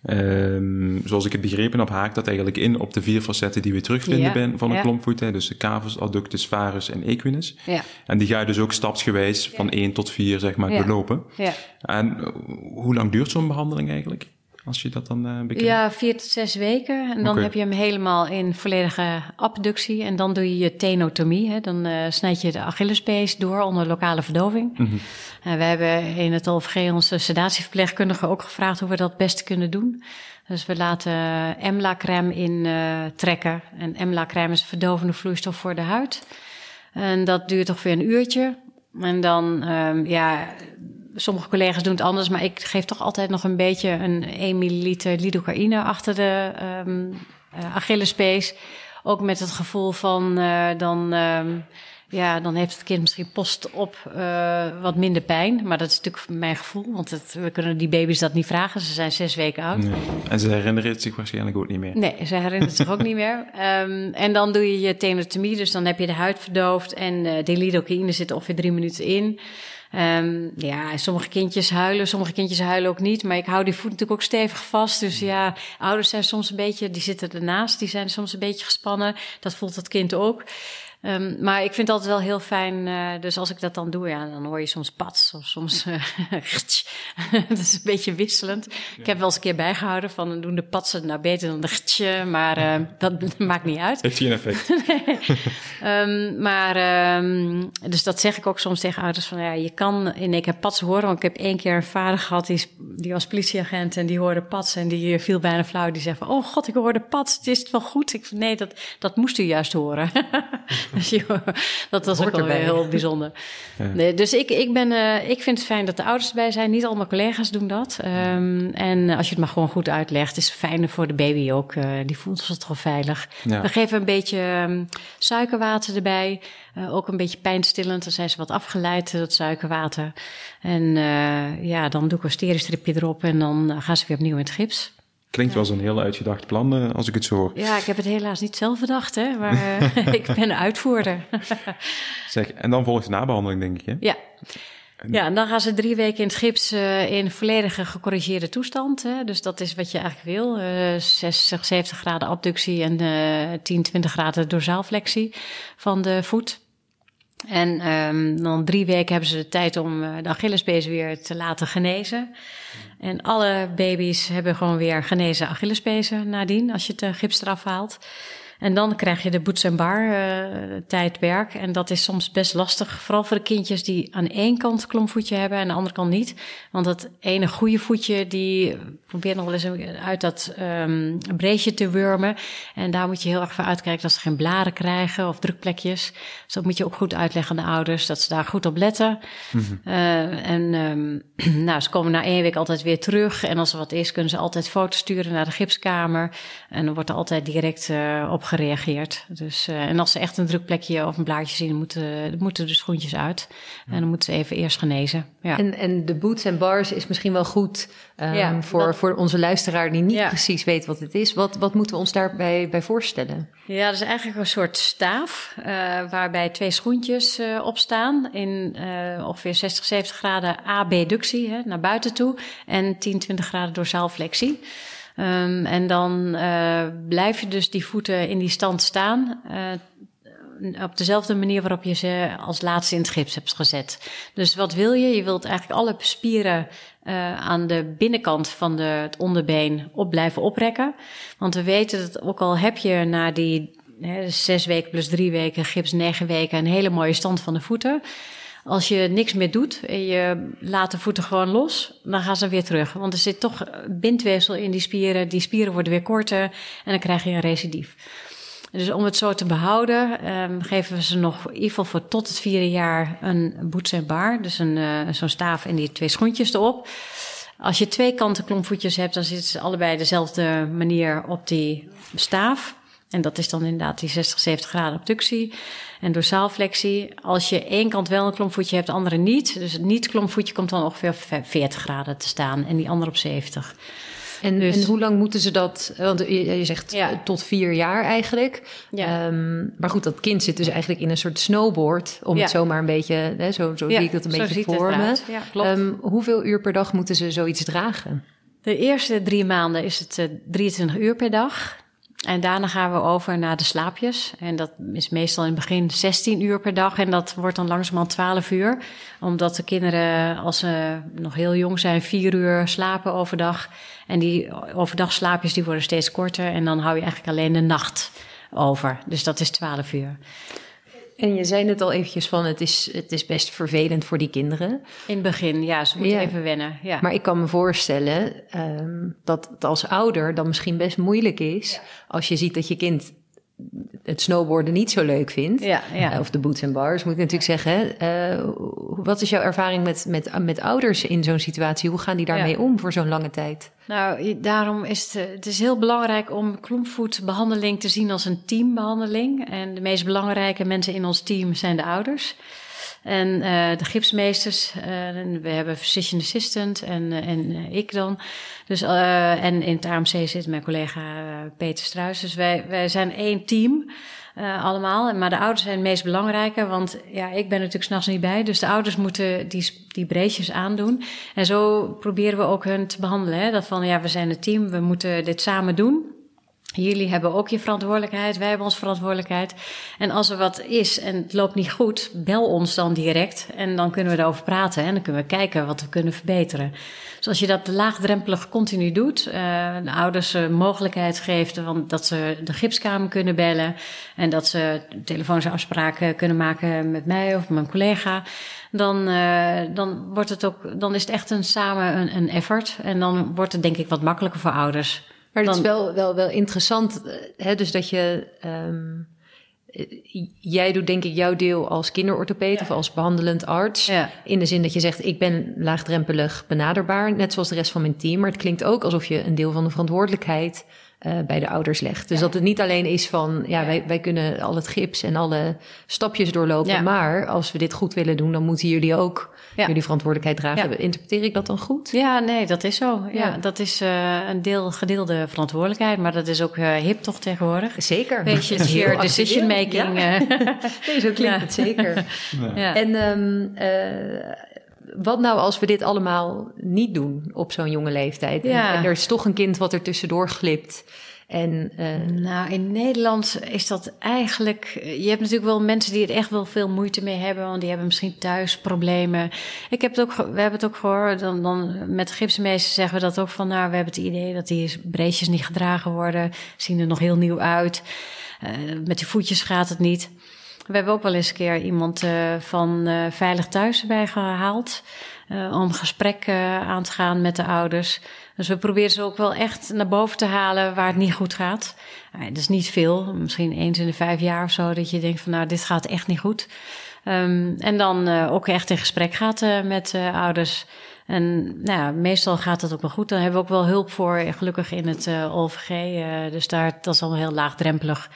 Um, zoals ik het begrepen heb, haakt dat eigenlijk in op de vier facetten die we terugvinden ja. bij, van een ja. klompvoet. Hè, dus de cavus, adductus, varus en equinus. Ja. En die ga je dus ook stapsgewijs van 1 tot 4 zeg maar, belopen. En hoe lang duurt zo'n behandeling eigenlijk? Als je dat dan uh, bekijkt? Ja, vier tot zes weken. En dan okay. heb je hem helemaal in volledige abductie. En dan doe je je tenotomie. Hè. Dan uh, snijd je de Achillespees door onder lokale verdoving. Mm -hmm. En we hebben in het OVG onze sedatieverpleegkundige ook gevraagd hoe we dat best kunnen doen. Dus we laten emla-crème in uh, trekken. En emla-crème is een verdovende vloeistof voor de huid. En dat duurt ongeveer een uurtje. En dan, um, ja, sommige collega's doen het anders, maar ik geef toch altijd nog een beetje een 1 milliliter lidocaïne achter de um, Achillespees. Ook met het gevoel van uh, dan, um, ja, dan heeft het kind misschien post op uh, wat minder pijn. Maar dat is natuurlijk mijn gevoel, want het, we kunnen die baby's dat niet vragen. Ze zijn zes weken oud. Nee. En ze herinneren het zich waarschijnlijk ook niet meer. Nee, ze herinneren het zich ook niet meer. Um, en dan doe je je tenotomie, dus dan heb je de huid verdoofd en uh, de lidocaïne zit ongeveer drie minuten in. Um, ja, sommige kindjes huilen, sommige kindjes huilen ook niet. Maar ik hou die voet natuurlijk ook stevig vast. Dus ja, ouders zijn soms een beetje, die zitten ernaast, die zijn soms een beetje gespannen. Dat voelt dat kind ook. Um, maar ik vind het altijd wel heel fijn. Uh, dus als ik dat dan doe, ja, dan hoor je soms pats of soms. Uh, dat is een beetje wisselend. Ja. Ik heb wel eens een keer bijgehouden van doen de patsen nou beter dan de gtje, maar uh, dat maakt niet uit. Heeft hij een effect? um, maar um, dus dat zeg ik ook soms tegen ouders van ja, je kan in één keer patsen horen. Want ik heb één keer een vader gehad die, die was politieagent en die hoorde patsen en die viel bijna flauw. Die zei van oh god, ik hoorde pats, het is het wel goed. Ik nee, dat, dat moest u juist horen. dat was ook wel weer heel bijzonder. Ja. Nee, dus ik, ik, ben, uh, ik vind het fijn dat de ouders erbij zijn. Niet al mijn collega's doen dat. Um, en als je het maar gewoon goed uitlegt, is het fijner voor de baby ook. Uh, die voelt zich toch veilig. Ja. We geven een beetje um, suikerwater erbij. Uh, ook een beetje pijnstillend. Dan zijn ze wat afgeleid, dat suikerwater. En ja, dan doe ik een steriestripje erop en dan gaan ze weer opnieuw in het gips. Klinkt wel zo'n heel uitgedacht plan uh, als ik het zo hoor. Ja, ik heb het helaas niet zelf bedacht, hè, maar uh, ik ben een uitvoerder. zeg, en dan volgt de nabehandeling, denk ik, hè? Ja. Ja, en dan gaan ze drie weken in het gips uh, in volledige gecorrigeerde toestand. Hè. Dus dat is wat je eigenlijk wil. 60, 70 graden abductie en 10, 20 graden dorsaalflexie van de voet. En um, dan drie weken hebben ze de tijd om de Achillespees weer te laten genezen. En alle baby's hebben gewoon weer genezen Achillespezen nadien, als je het gips eraf haalt. En dan krijg je de boots en bar uh, tijdwerk. En dat is soms best lastig. Vooral voor de kindjes die aan één kant klomvoetje hebben en aan de andere kant niet. Want dat ene goede voetje, die probeert nog wel eens uit dat um, breedje te wurmen. En daar moet je heel erg voor uitkijken dat ze geen blaren krijgen of drukplekjes. Dus dat moet je ook goed uitleggen aan de ouders, dat ze daar goed op letten. Mm -hmm. uh, en um, nou, ze komen na één week altijd weer terug. En als er wat is, kunnen ze altijd foto's sturen naar de gipskamer. En dan wordt er altijd direct uh, op gereageerd. Dus, uh, en als ze echt een druk plekje of een blaadje zien, moeten, moeten de schoentjes uit. En dan moeten ze even eerst genezen. Ja. En, en de boots en bars is misschien wel goed um, ja, voor, dat... voor onze luisteraar die niet ja. precies weet wat het is. Wat, wat moeten we ons daarbij bij voorstellen? Ja, dat is eigenlijk een soort staaf uh, waarbij twee schoentjes uh, op staan in ongeveer 60, 70 graden abductie hè, naar buiten toe en 10, 20 graden dorsaalflexie. Um, en dan uh, blijf je dus die voeten in die stand staan. Uh, op dezelfde manier waarop je ze als laatste in het gips hebt gezet. Dus wat wil je? Je wilt eigenlijk alle spieren uh, aan de binnenkant van de, het onderbeen op blijven oprekken. Want we weten dat ook al heb je na die zes weken plus drie weken gips, negen weken een hele mooie stand van de voeten. Als je niks meer doet en je laat de voeten gewoon los, dan gaan ze weer terug. Want er zit toch bindweefsel in die spieren. Die spieren worden weer korter en dan krijg je een recidief. Dus om het zo te behouden, um, geven we ze nog in ieder geval voor tot het vierde jaar een boots en. Dus een, uh, zo'n staaf en die twee schoentjes erop. Als je twee kanten klompvoetjes hebt, dan zitten ze allebei dezelfde manier op die staaf. En dat is dan inderdaad die 60, 70 graden abductie en dorsaalflexie. Als je één kant wel een klompvoetje hebt, de andere niet. Dus het niet-klompvoetje komt dan ongeveer 40 graden te staan en die andere op 70. En, dus, en hoe lang moeten ze dat? Want je zegt ja. tot vier jaar eigenlijk. Ja. Um, maar goed, dat kind zit dus eigenlijk in een soort snowboard. Om ja. het zomaar een beetje, hè, zo, zo zie ik dat een beetje voor me. Um, hoeveel uur per dag moeten ze zoiets dragen? De eerste drie maanden is het uh, 23 uur per dag. En daarna gaan we over naar de slaapjes. En dat is meestal in het begin 16 uur per dag. En dat wordt dan langzamerhand 12 uur. Omdat de kinderen, als ze nog heel jong zijn, 4 uur slapen overdag. En die overdagslaapjes die worden steeds korter. En dan hou je eigenlijk alleen de nacht over. Dus dat is 12 uur. En je zei het al eventjes van, het is, het is best vervelend voor die kinderen. In het begin, ja, ze moeten ja. even wennen. Ja. Maar ik kan me voorstellen um, dat het als ouder dan misschien best moeilijk is... als je ziet dat je kind het snowboarden niet zo leuk vindt. Ja, ja. Of de boots en bars, moet ik natuurlijk zeggen. Uh, wat is jouw ervaring met, met, met ouders in zo'n situatie? Hoe gaan die daarmee om voor zo'n lange tijd? Nou, daarom is het, het is heel belangrijk om klompvoetbehandeling te zien als een teambehandeling. En de meest belangrijke mensen in ons team zijn de ouders. En uh, de gipsmeesters, uh, we hebben physician assistant en, uh, en ik dan. Dus, en in het AMC zit mijn collega Peter Struis. Dus wij, wij zijn één team. Allemaal. Maar de ouders zijn het meest belangrijke, want ja, ik ben natuurlijk s'nachts niet bij. Dus de ouders moeten die, die breedjes aandoen. En zo proberen we ook hun te behandelen. Dat van, ja, we zijn een team, we moeten dit samen doen. Jullie hebben ook je verantwoordelijkheid, wij hebben onze verantwoordelijkheid. En als er wat is en het loopt niet goed, bel ons dan direct. En dan kunnen we erover praten en dan kunnen we kijken wat we kunnen verbeteren. Dus als je dat laagdrempelig continu doet, uh, de ouders uh, mogelijkheid geeft dat ze de gipskamer kunnen bellen. En dat ze telefonische afspraken kunnen maken met mij of mijn collega. Dan, uh, dan, wordt het ook, dan is het echt een, samen een, een effort. En dan wordt het denk ik wat makkelijker voor ouders. Maar het is wel, wel, wel interessant, eh, hè, dus dat je... ehm, eh, jij doet denk ik jouw deel als kinderorthopeed of als behandelend arts. Ja. In de zin dat je zegt, ik ben laagdrempelig benaderbaar, net zoals de rest van mijn team. Maar het klinkt ook alsof je een deel van de verantwoordelijkheid eh, bij de ouders legt. Dus dat het niet alleen is van, ja, wij, wij kunnen al het gips en alle stapjes doorlopen. Ja. Maar als we dit goed willen doen, dan moeten jullie ook Ja. jullie verantwoordelijkheid dragen. Interpreteer ik dat dan goed? Ja, nee, dat is zo. Ja, Ja. dat is eh, een deel gedeelde verantwoordelijkheid, maar dat is ook eh, hip toch tegenwoordig. Zeker. Beetje shared actueel. decision making. Ja. eh. Nee, zo klinkt Ja. het zeker. ja. En ehm, eh, wat nou als we dit allemaal niet doen op zo'n jonge leeftijd? En- Ja. En, er is toch een kind wat er tussendoor glipt. En eh, Nou, in Nederland is dat eigenlijk. Je hebt natuurlijk wel mensen die er echt wel veel moeite mee hebben, want die hebben misschien thuis problemen. Ik heb het ook, we hebben het ook gehoord. Dan, dan met de gipsmeester zeggen we dat ook van. Nou, we hebben het idee dat die breedjes niet gedragen worden, zien er nog heel nieuw uit. Eh, met die voetjes gaat het niet. We hebben ook wel eens een keer iemand eh, van eh, Veilig Thuis erbij gehaald. eh, om gesprek eh, aan te gaan met de ouders. Dus we proberen ze ook wel echt naar boven te halen waar het niet goed gaat. Dat is niet veel, misschien eens in de vijf jaar of zo, dat je denkt van nou, dit gaat echt niet goed. Ehm, en dan ook echt in gesprek gaat met ouders. En nou ja, meestal gaat het ook wel goed. Dan hebben we ook wel hulp voor, gelukkig in het OVG. dus daar, dat is al heel laagdrempelig.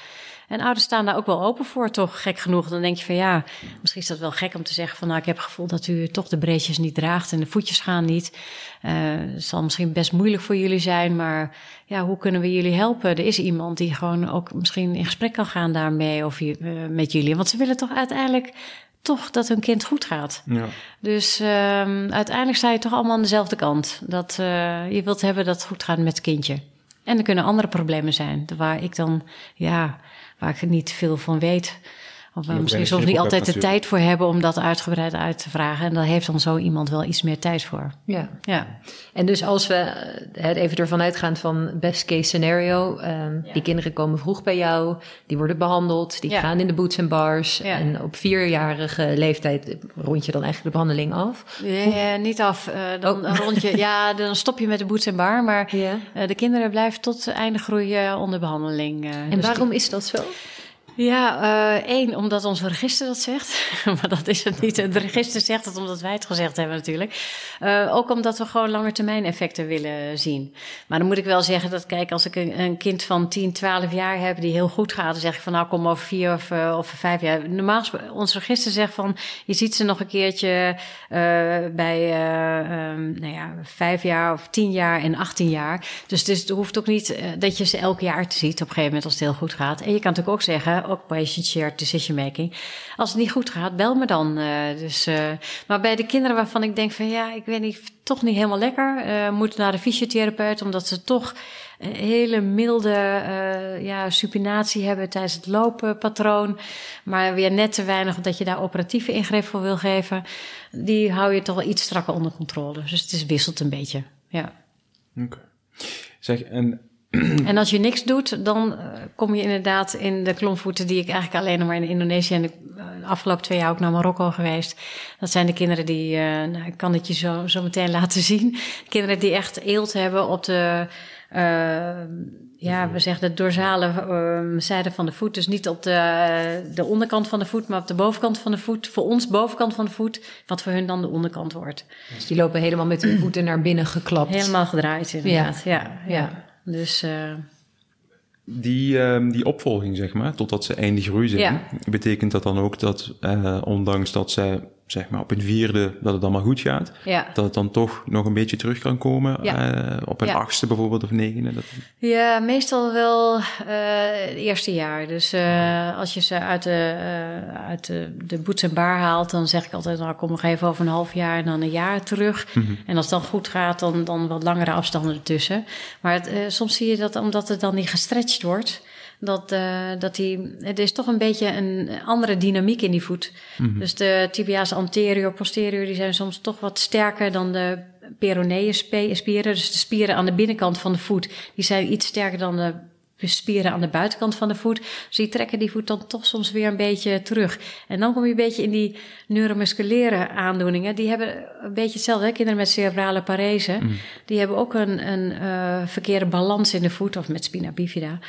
En ouders staan daar ook wel open voor, toch gek genoeg. Dan denk je van ja, misschien is dat wel gek om te zeggen van nou, ik heb het gevoel dat u toch de breedjes niet draagt en de voetjes gaan niet. Eh, het zal misschien best moeilijk voor jullie zijn, maar ja, hoe kunnen we jullie helpen? Er is iemand die gewoon ook misschien in gesprek kan gaan daarmee of eh, met jullie. Want ze willen toch uiteindelijk toch dat hun kind goed gaat. Ja. Dus ehm, uiteindelijk sta je toch allemaal aan dezelfde kant. Dat eh, je wilt hebben dat het goed gaat met het kindje. En er kunnen andere problemen zijn, waar ik dan, ja, waar ik niet veel van weet. Of we misschien soms niet altijd de tijd voor hebben om dat uitgebreid uit te vragen. En daar heeft dan zo iemand wel iets meer tijd voor. ja. Ja, En dus als we het even ervan uitgaan van best case scenario. ehm, Die kinderen komen vroeg bij jou, die worden behandeld, die Ja. gaan in de boots en bars. Ja. En op vierjarige leeftijd rond je dan eigenlijk de behandeling af. Nee, eh, niet af. Eh, dan Oh. een rondje. Ja, dan stop je met de boots en bar. Maar Ja. eh, de kinderen blijven tot einde groeien onder behandeling. eh. En Dus waarom is dat zo? Ja, eh, één, omdat ons register dat zegt. maar dat is het niet. Het register zegt het omdat wij het gezegd hebben natuurlijk. Eh, ook omdat we gewoon langetermijn effecten willen zien. Maar dan moet ik wel zeggen dat, kijk, als ik een, kind van 10, 12 jaar heb die heel goed gaat, dan zeg ik van nou kom over vier of, eh, of vijf jaar. Normaal, ons register zegt van je ziet ze nog een keertje bij eh, ehm, nou ja, vijf jaar of tien jaar en 18 jaar. Dus, het hoeft ook niet dat je ze elk jaar te ziet op een gegeven moment als het heel goed gaat. En je kan natuurlijk ook zeggen, ook patient-shared decision making. Als het niet goed gaat, bel me dan. eh, dus, eh, maar bij de kinderen waarvan ik denk van ja, ik weet niet, toch niet helemaal lekker, eh moeten naar de fysiotherapeut, omdat ze toch een hele milde eh, ja, supinatie hebben tijdens het looppatroon. Maar weer net te weinig dat je daar operatieve ingreep voor wil geven. Die hou je toch wel iets strakker onder controle. Dus het is, wisselt een beetje. Ja. Oké. Zeg, en En als je niks doet, dan eh, kom je inderdaad in de klompvoeten die ik eigenlijk alleen nog maar in Indonesië en de eh, afgelopen twee jaar ook naar Marokko geweest. Dat zijn de kinderen die, eh, nou, ik kan het je zo, zo meteen laten zien. Kinderen die echt eelt hebben op de, ja, we zeggen de dorsale eh, zijde van de voet. Dus niet op de, de onderkant van de voet, maar op de bovenkant van de voet. Voor ons bovenkant van de voet, wat voor hun dan de onderkant wordt. Dus die lopen helemaal met hun voeten naar binnen geklapt. Helemaal gedraaid inderdaad. Ja, ja. Ja. Dus eh, die, ehm, die opvolging, zeg maar, totdat ze einde groei zijn, Ja. betekent dat dan ook dat, eh, ondanks dat zij zeg maar op een vierde dat het allemaal goed gaat, Ja. dat het dan toch nog een beetje terug kan komen Ja. eh, op een Ja. achtste bijvoorbeeld of negende. Dat, Ja, meestal wel eh, het eerste jaar. Dus eh, als je ze uit, de, uit de, de boets en bar haalt, dan zeg ik altijd, nou kom nog even over een half jaar en dan een jaar terug. En als het dan goed gaat, dan, dan wat langere afstanden ertussen. Maar het, soms zie je dat omdat het dan niet gestretched wordt, dat, eh, dat die, het is toch een beetje een andere dynamiek in die voet. Dus de tibia's anterior, posterior, die zijn soms toch wat sterker dan de peroneeën spe- spieren. Dus de spieren aan de binnenkant van de voet, die zijn iets sterker dan de spieren aan de buitenkant van de voet. Dus die trekken die voet dan toch soms weer een beetje terug. En dan kom je een beetje in die neuromusculaire aandoeningen. Die hebben een beetje hetzelfde. Hè? Kinderen met cerebrale parese, die hebben ook een, een eh, verkeerde balans in de voet, of met spina bifida.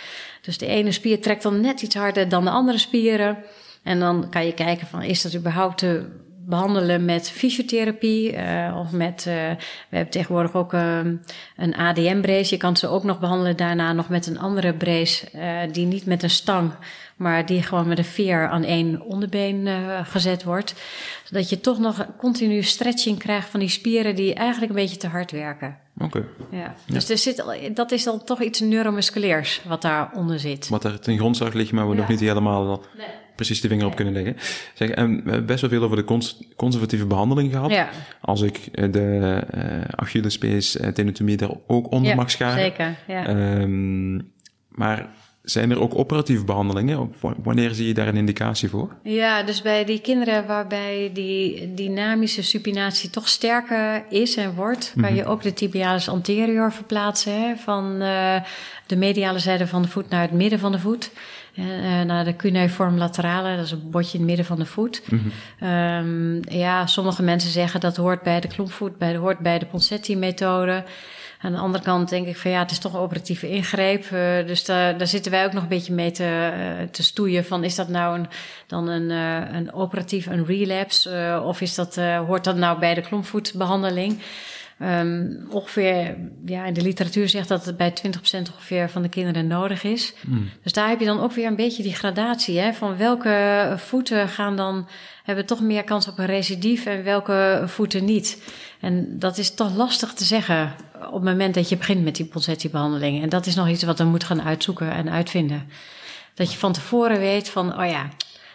Dus de ene spier trekt dan net iets harder dan de andere spieren. En dan kan je kijken van, is dat überhaupt te behandelen met fysiotherapie eh, of met, eh, we hebben tegenwoordig ook eh, een ADM-brace. Je kan ze ook nog behandelen daarna nog met een andere brace die niet met een stang, maar die gewoon met een veer aan één onderbeen gezet wordt. Zodat je toch nog continu stretching krijgt van die spieren die eigenlijk een beetje te hard werken. Oké. Ja. Dus er zit, dat is dan toch iets neuromusculairs wat daaronder zit. Wat er ten grondslag ligt, maar we Ja. nog niet helemaal precies de vinger op kunnen leggen. Zeg, en hebben best wel veel over de cons- conservatieve behandeling gehad. Ja, Als ik eh, de uh, Achillespees eh, tenotomie daar ook onder ja mag scharen. zeker. Ja. Ehm, maar zijn er ook operatieve behandelingen? Wanneer zie je daar een indicatie voor? Ja, dus bij die kinderen waarbij die dynamische supinatie toch sterker is en wordt, kan je ook de tibialis anterior verplaatsen. Hè, van de mediale zijde van de voet naar het midden van de voet. Eh, naar de cuneiform laterale, dat is een botje in het midden van de voet. Ehm, ja, sommige mensen zeggen dat hoort bij de klompvoet, bij de, hoort bij de Ponseti-methode. Aan de andere kant denk ik van ja, het is toch een operatieve ingreep. eh, dus daar, daar zitten wij ook nog een beetje mee te, eh, te stoeien. Van is dat nou een, dan een, een operatief, een relapse? of is dat, hoort dat nou bij de klompvoetbehandeling? Ehm, ongeveer, ja, in de literatuur zegt dat het bij 20% ongeveer van de kinderen nodig is. Dus daar heb je dan ook weer een beetje die gradatie, hè, van welke voeten gaan dan, hebben toch meer kans op een recidief en welke voeten niet. En dat is toch lastig te zeggen op het moment dat je begint met die Ponseti-behandeling. En dat is nog iets wat we moeten gaan uitzoeken en uitvinden. Dat je van tevoren weet van, oh ja,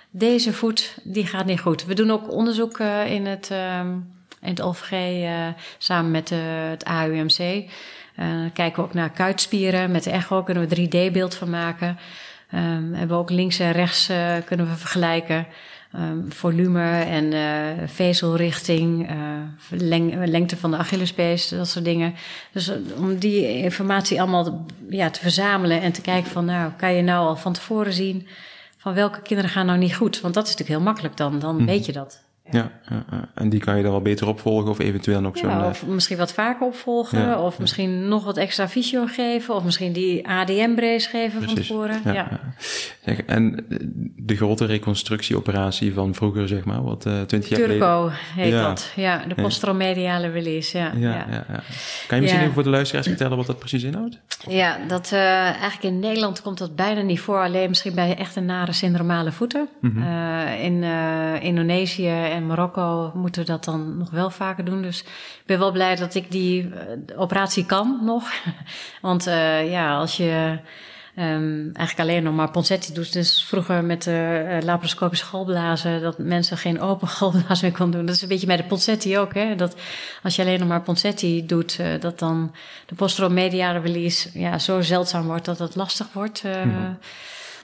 deze voet, die gaat niet goed. We doen ook onderzoek eh, in het, ehm, in het OVG eh, samen met het AUMC. Eh, kijken we ook naar kuitspieren. Met de echo kunnen we 3D-beeld van maken. Ehm, hebben we ook links en rechts eh, kunnen we vergelijken. Ehm, volume en vezelrichting, leng- lengte van de Achillespees, dat soort dingen. Dus om die informatie allemaal ja, te verzamelen en te kijken van, nou, kan je nou al van tevoren zien van welke kinderen gaan nou niet goed? Want dat is natuurlijk heel makkelijk dan, dan weet je dat. Ja, ja, ja. en die kan je dan wel beter opvolgen of eventueel nog zo'n... Ja, eh, of misschien wat vaker opvolgen, of misschien nog wat extra fysio geven, of misschien die ADM-brace geven van tevoren. Ja. Zeg, en de grote reconstructieoperatie van vroeger, zeg maar, wat eh, twintig jaar geleden... Turco heet dat. Ja, de postromediale release. Ja, Ja, ja. ja. Ja, Kan je misschien even voor de luisteraars vertellen wat dat precies inhoudt? Ja, dat, eh, eigenlijk in Nederland komt dat bijna niet voor. Alleen misschien bij echte nare syndromale voeten. Eh, in Indonesië en Marokko moeten dat dan nog wel vaker doen. Dus ik ben wel blij dat ik die eh, operatie kan nog. Want eh, ja, als je ehm, eigenlijk alleen nog maar Ponseti doet. Dus vroeger met de eh, laparoscopische galblazen... dat mensen geen open galblaas meer konden doen. Dat is een beetje bij de Ponseti ook. Hè? Dat als je alleen nog maar Ponseti doet... dat dan de postromediale release ja, zo zeldzaam wordt... dat het lastig wordt... eh.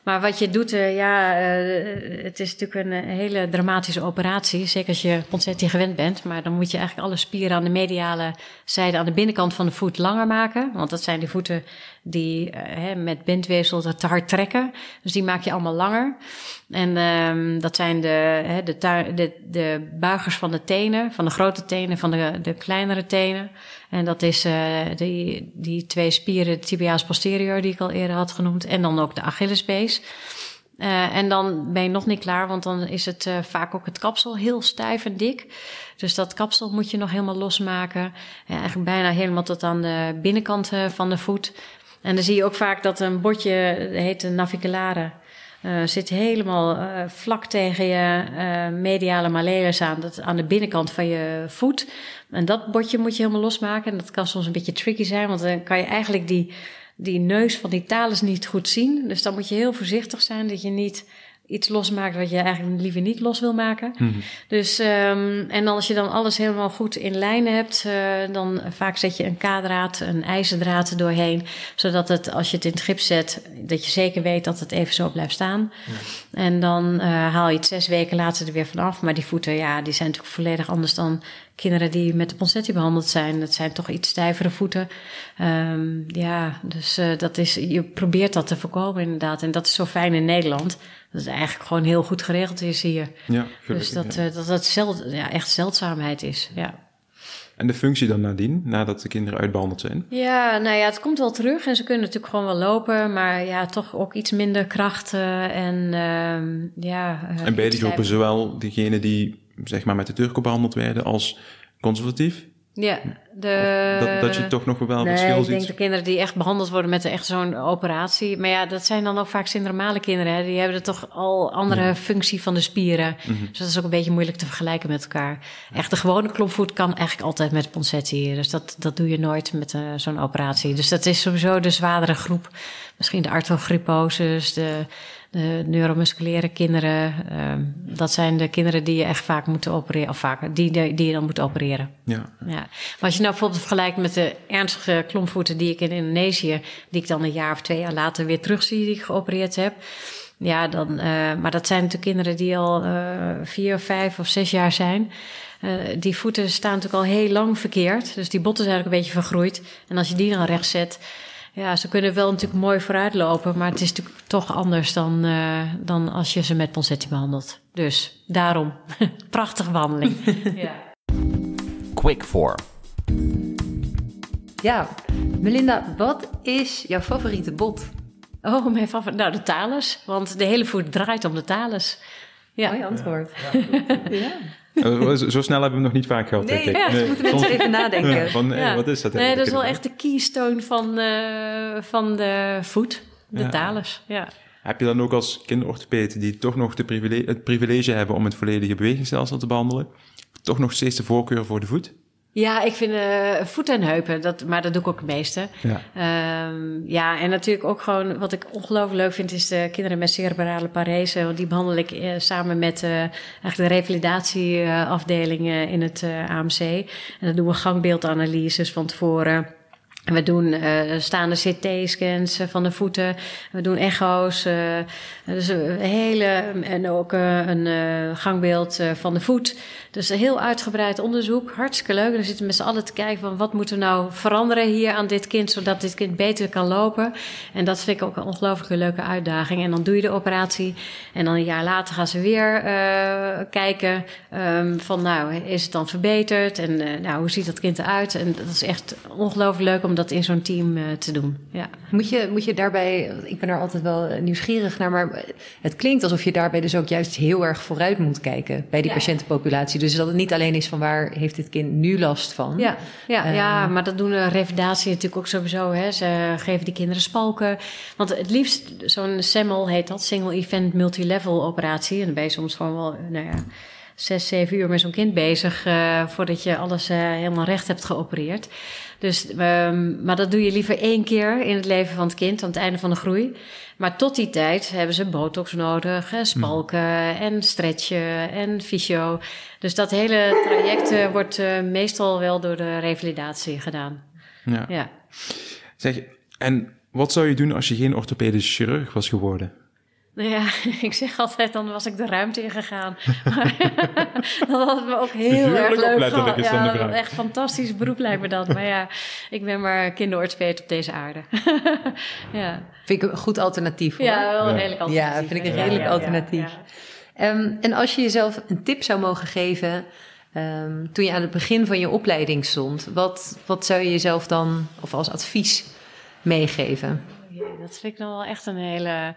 Maar wat je doet, eh, ja, eh, het is natuurlijk een eh, hele dramatische operatie. Zeker als je Ponseti gewend bent. Maar dan moet je eigenlijk alle spieren aan de mediale zijde, aan de binnenkant van de voet langer maken. Want dat zijn die voeten die eh, hè, met bindweefsel te hard trekken. Dus die maak je allemaal langer. En ehm, dat zijn de, hè, de, de, de buigers van de tenen, van de grote tenen, van de, de kleinere tenen. En dat is eh, die, die twee spieren, de posterior, die ik al eerder had genoemd. En dan ook de Achillespees. Eh, en dan ben je nog niet klaar, want dan is het vaak ook het kapsel heel stijf en dik. Dus dat kapsel moet je nog helemaal losmaken. Eigenlijk bijna helemaal tot aan de binnenkant van de voet. En dan zie je ook vaak dat een botje, dat heet een naviculare Uh, zit helemaal uh, vlak tegen je uh, mediale malleus aan, dat, aan de binnenkant van je voet. En dat botje moet je helemaal losmaken. En dat kan soms een beetje tricky zijn, want dan kan je eigenlijk die, die neus van die talus niet goed zien. Dus dan moet je heel voorzichtig zijn dat je niet iets losmaakt wat je eigenlijk liever niet los wil maken. Mm -hmm. Dus, um, en als je dan alles helemaal goed in lijn hebt, uh, dan vaak zet je een K-draad, een ijzerdraad doorheen, zodat het, als je het in het gips zet, dat je zeker weet dat het even zo blijft staan. Ja. En dan uh, haal je het zes weken later er weer vanaf. Maar die voeten, ja, die zijn natuurlijk volledig anders dan kinderen die met de Ponseti behandeld zijn. Dat zijn toch iets stijvere voeten. Um, ja, dus uh, dat is, je probeert dat te voorkomen inderdaad. En dat is zo fijn in Nederland. Dat het eigenlijk gewoon heel goed geregeld is hier. Ja, dus dat, ja. Uh, dat dat zeld, ja, echt zeldzaamheid is. Ja. En de functie dan nadien, nadat de kinderen uitbehandeld zijn? Ja, nou ja, het komt wel terug en ze kunnen natuurlijk gewoon wel lopen, maar ja, toch ook iets minder krachten en uh, ja. Uh, en beide groepen, zowel diegenen die zeg maar met de turco behandeld werden als conservatief? Ja, de... dat, dat je toch nog wel nee, verschil ik ziet? denk de kinderen die echt behandeld worden met echt zo'n operatie. Maar ja, dat zijn dan ook vaak syndromale kinderen. Hè? Die hebben toch al andere ja. functie van de spieren. Mm -hmm. Dus dat is ook een beetje moeilijk te vergelijken met elkaar. Echt de gewone klompvoet kan eigenlijk altijd met Ponseti. Dus dat, dat doe je nooit met uh, zo'n operatie. Dus dat is sowieso de zwaardere groep. Misschien de arthrogryposes, de de neuromusculaire kinderen. Um, dat zijn de kinderen die je echt vaak moet opereren. Of vaak, die, die je dan moet opereren. Ja. ja. Maar als je nou bijvoorbeeld vergelijkt met de ernstige klompvoeten die ik in Indonesië, die ik dan een jaar of twee jaar later weer terugzie, die ik geopereerd heb. Ja, dan, uh, maar dat zijn natuurlijk kinderen die al uh, vier vijf of zes jaar zijn. Uh, die voeten staan natuurlijk al heel lang verkeerd. Dus die botten zijn ook een beetje vergroeid. En als je die dan recht zet, ja, ze kunnen wel natuurlijk mooi vooruitlopen, maar het is natuurlijk toch anders dan, uh, dan als je ze met Ponseti behandelt. Dus daarom, prachtige behandeling. ja. Quick for. Ja, Melinda, wat is jouw favoriete bot? Oh, mijn favoriet. Nou, de talus. Want de hele voet draait om de talus. Ja. Mooi antwoord. Ja. ja. Zo snel hebben we nog niet vaak gehad, nee, denk ik. Ja, nee, moeten mensen even nadenken. Van, ja. wat is dat? Nee, dat is wel echt de keystone van, uh, van de voet, de ja. talus. Ja. Heb je dan ook als kinderorthopeed die toch nog de privilege, het privilege hebben om het volledige bewegingsstelsel te behandelen, toch nog steeds de voorkeur voor de voet? Ja, ik vind uh, voeten en heupen, dat, maar dat doe ik ook het meeste. Ja. Um, ja, en natuurlijk ook gewoon wat ik ongelooflijk leuk vind, is de kinderen met cerebrale parese. Want die behandel ik uh, samen met uh, eigenlijk de revalidatieafdeling in het AMC. En dan doen we gangbeeldanalyses van tevoren. We doen uh, staande CT-scans van de voeten. We doen echo's. Uh, dus een hele. En ook een gangbeeld van de voet. Dus een heel uitgebreid onderzoek. Hartstikke leuk. En dan zitten we met z'n allen te kijken van wat moeten we nou veranderen hier aan dit kind. Zodat dit kind beter kan lopen. En dat vind ik ook een ongelooflijk leuke uitdaging. En dan doe je de operatie. En dan een jaar later gaan ze weer kijken. Um, van nou, is het dan verbeterd? En nou, hoe ziet dat kind eruit? En dat is echt ongelooflijk leuk dat in zo'n team uh, te doen. Ja. Moet, je, moet je daarbij, ik ben daar altijd wel nieuwsgierig naar, maar het klinkt alsof je daarbij dus ook juist heel erg vooruit moet kijken bij die ja. patiëntenpopulatie. Dus dat het niet alleen is van waar heeft dit kind nu last van. Ja, ja, um, ja maar dat doen de revalidatie natuurlijk ook sowieso. Hè. Ze geven die kinderen spalken. Want het liefst, zo'n SEML heet dat, Single Event Multilevel operatie. En dan ben je soms gewoon wel, nou ja zes, zeven uur met zo'n kind bezig uh, voordat je alles uh, helemaal recht hebt geopereerd. Dus, um, maar dat doe je liever één keer in het leven van het kind, aan het einde van de groei. Maar tot die tijd hebben ze botox nodig, hè, spalken hmm. en stretchen en fysio. Dus dat hele traject uh, wordt meestal wel door de revalidatie gedaan. Ja. ja. Zeg, en wat zou je doen als je geen orthopedisch chirurg was geworden? Nou ja, ik zeg altijd, dan was ik de ruimte ingegaan. dat had me ook heel erg leuk gehad. Ja, echt fantastisch beroep lijkt me dat. Maar ja, ik ben maar kinderorthopeed op deze aarde. ja. Vind ik een goed alternatief hoor. Ja, wel een ja. redelijk alternatief. Ja, vind ik een redelijk ja, alternatief. Um, en als je jezelf een tip zou mogen geven... Um, toen je aan het begin van je opleiding stond... wat, wat zou je jezelf dan, of als advies, meegeven? Dat vind ik nog wel echt een hele...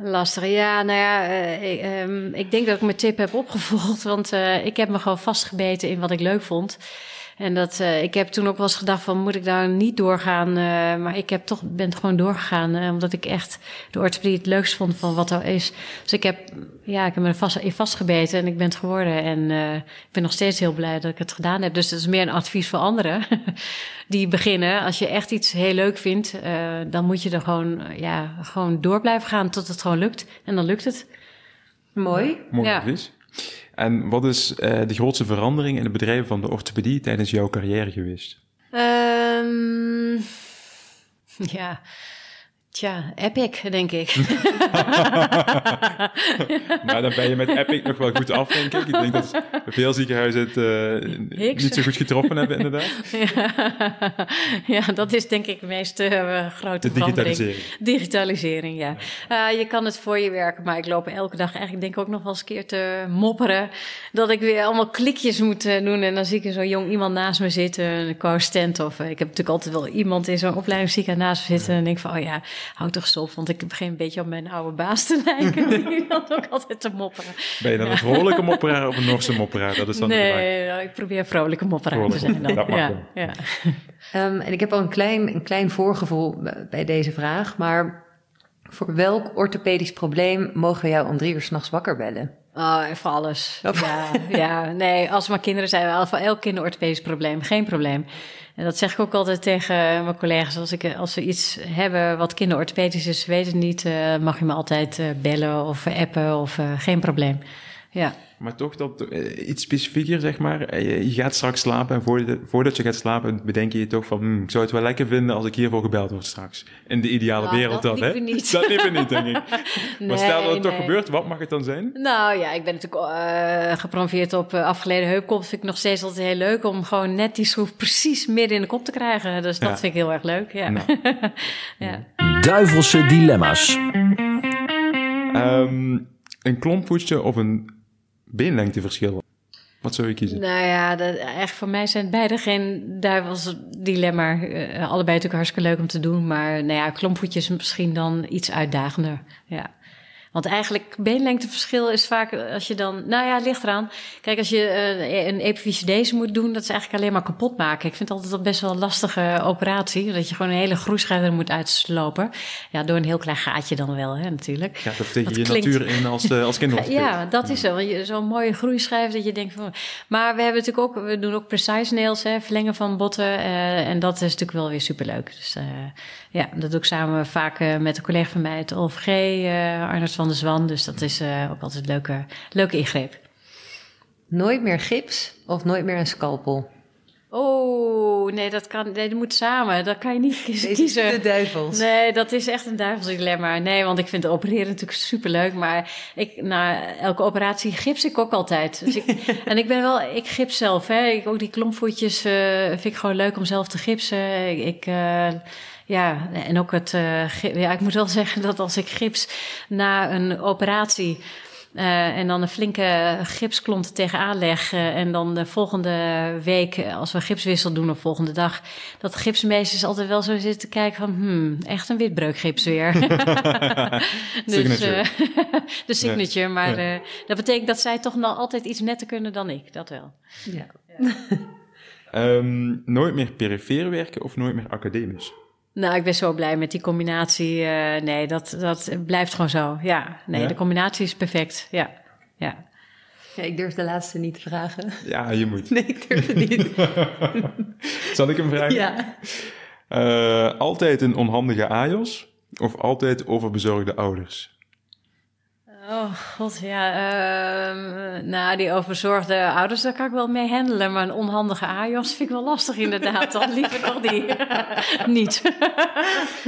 Lastig. Ja, nou ja, ik, um, ik, denk dat ik mijn tip heb opgevolgd. Want uh, ik heb me gewoon vastgebeten in wat ik leuk vond. En dat, uh, ik heb toen ook wel eens gedacht van, moet ik daar niet doorgaan? Uh, maar ik heb toch, ben gewoon doorgegaan, uh, omdat ik echt de orthopedie het leukst vond van wat er is. Dus ik heb, ja, ik heb me er vast, in vastgebeten en ik ben het geworden. En ik ben nog steeds heel blij dat ik het gedaan heb. Dus dat is meer een advies voor anderen die beginnen. Als je echt iets heel leuk vindt, dan moet je er gewoon, ja, gewoon door blijven gaan tot het gewoon lukt. En dan lukt het. Mooi. Mooi Ja. En wat is eh, de grootste verandering in het bedrijven van de orthopedie tijdens jouw carrière geweest? Ehm ja, tja, Epic, denk ik. nou, dan ben je met Epic nog wel goed af, denk ik. Ik denk dat veel ziekenhuizen het eh, niet zo goed getroffen hebben, inderdaad. ja. ja, dat is denk ik de meest eh, grote De digitalisering. Digitalisering, ja. Eh, je kan het voor je werken, maar ik loop elke dag eigenlijk denk ik ook nog wel eens een keer te mopperen. Dat ik weer allemaal klikjes moet doen. En dan zie ik er zo'n jong iemand naast me zitten, een co-assistent. Of ik heb natuurlijk altijd wel iemand in zo'n opleidingsziekenhuis naast me zitten. En denk ik van, oh ja, houd toch eens op. Want ik begin een beetje op mijn oude baas te lijken. Die dan ook altijd te mopperen. Ben je dan een vrolijke mopperaar of een Norse mopperaar? Dat is dan. Nee, nou, ik probeer vrolijke mopperaar te zijn dan. Dat mag ja. Ehm, en ik heb al een klein, een klein voorgevoel bij deze vraag, maar voor welk orthopedisch probleem mogen we jou om drie uur s'nachts wakker bellen? Oh, voor alles. Of- Ja, ja, nee, als maar kinderen zijn, wel voor elk kind een orthopedisch probleem, geen probleem. En dat zeg ik ook altijd tegen mijn collega's. Als, ik, als ze iets hebben wat kinderorthopedisch is, weet het niet, eh, mag je me altijd eh, bellen of appen of eh, geen probleem. Ja. Maar toch dat, eh, iets specifieker, zeg maar. Eh, Je, je gaat straks slapen en voordat, voordat je gaat slapen bedenk je je toch van... hmm, ik zou het wel lekker vinden als ik hiervoor gebeld word straks. In de ideale Nou, wereld dat dan, hè? liever niet. Dat liever niet, denk ik. maar stel dat het toch nee. gebeurt, wat mag het dan zijn? Nou ja, ik ben natuurlijk eh gepromoveerd op afgeleden heupkop. Dat vind ik nog steeds altijd heel leuk om gewoon net die schroef precies midden in de kop te krijgen. Dus dat Ja. vind ik heel erg leuk. Ja. Nou. ja. Duivelse dilemma's. Ehm, een klompvoetje of een beenlengteverschil? Wat zou je kiezen? Nou ja, dat, echt voor mij zijn beide geen duivels dilemma. Eh, allebei natuurlijk hartstikke leuk om te doen. Maar nou ja, klompvoetjes misschien dan iets uitdagender. Ja. Want eigenlijk beenlengteverschil is vaak als je dan... Nou ja, het ligt eraan. Kijk, als je eh, een epifysidese moet doen... dat is eigenlijk alleen maar kapot maken. Ik vind het altijd wel best wel een lastige operatie. Dat je gewoon een hele groeischijf er moet uitslopen. Ja, door een heel klein gaatje dan wel, hè, natuurlijk. Gaat dat Dat je klinkt- natuur in als, eh, als kinderorthopeed? Ja, dat is zo. Want je- Zo'n mooie groeischijf dat je denkt van... Maar we hebben natuurlijk ook... We doen ook precise nails, hè, verlengen van botten. eh, en dat is natuurlijk wel weer superleuk. Dus eh, ja, dat doe ik samen vaak eh, met een collega van mij... het OVG, eh Arnold van der Zwan. Dus dat is eh, ook altijd een leuke, leuke ingreep. Nooit meer gips of nooit meer een scalpel? Oh, nee, dat kan... Nee, dat moet samen. Dat kan je niet Deze is kiezen. de duivels. Nee, dat is echt een duivelsdilemma. Nee, want ik vind opereren natuurlijk superleuk. Maar ik, na elke operatie gips ik ook altijd. Dus ik, en ik ben wel, ik gips zelf. Hè. Ik, ook die klompvoetjes vind ik gewoon leuk om zelf te gipsen. Ik, ja, en ook het, eh, ja, ik moet wel zeggen dat als ik gips na een operatie. eh, en dan een flinke gipsklont tegenaan leg. eh, en dan de volgende week, als we gipswissel doen of volgende dag, dat de gipsmeesters altijd wel zo zitten te kijken van, hmm, echt een witbreukgips weer. Signature. eh, de signature, maar Ja. eh, dat betekent dat zij toch nog altijd iets netter kunnen dan ik, dat wel. Ja. Ehm, nooit meer perifeer werken of nooit meer academisch? Nou, ik ben zo blij met die combinatie. eh, nee, dat, dat blijft gewoon zo. Ja, nee, Ja? de combinatie is perfect. Ja, ja. Ja, ik durf de laatste niet te vragen. Ja, je moet. Nee, ik durf het niet. Zal ik hem vragen? Ja. Eh, altijd een onhandige AJOS of altijd overbezorgde ouders? Oh, god, ja. ehm, nou, die overbezorgde ouders, daar kan ik wel mee handelen. Maar een onhandige AJOS vind ik wel lastig inderdaad. Dan liever toch die niet.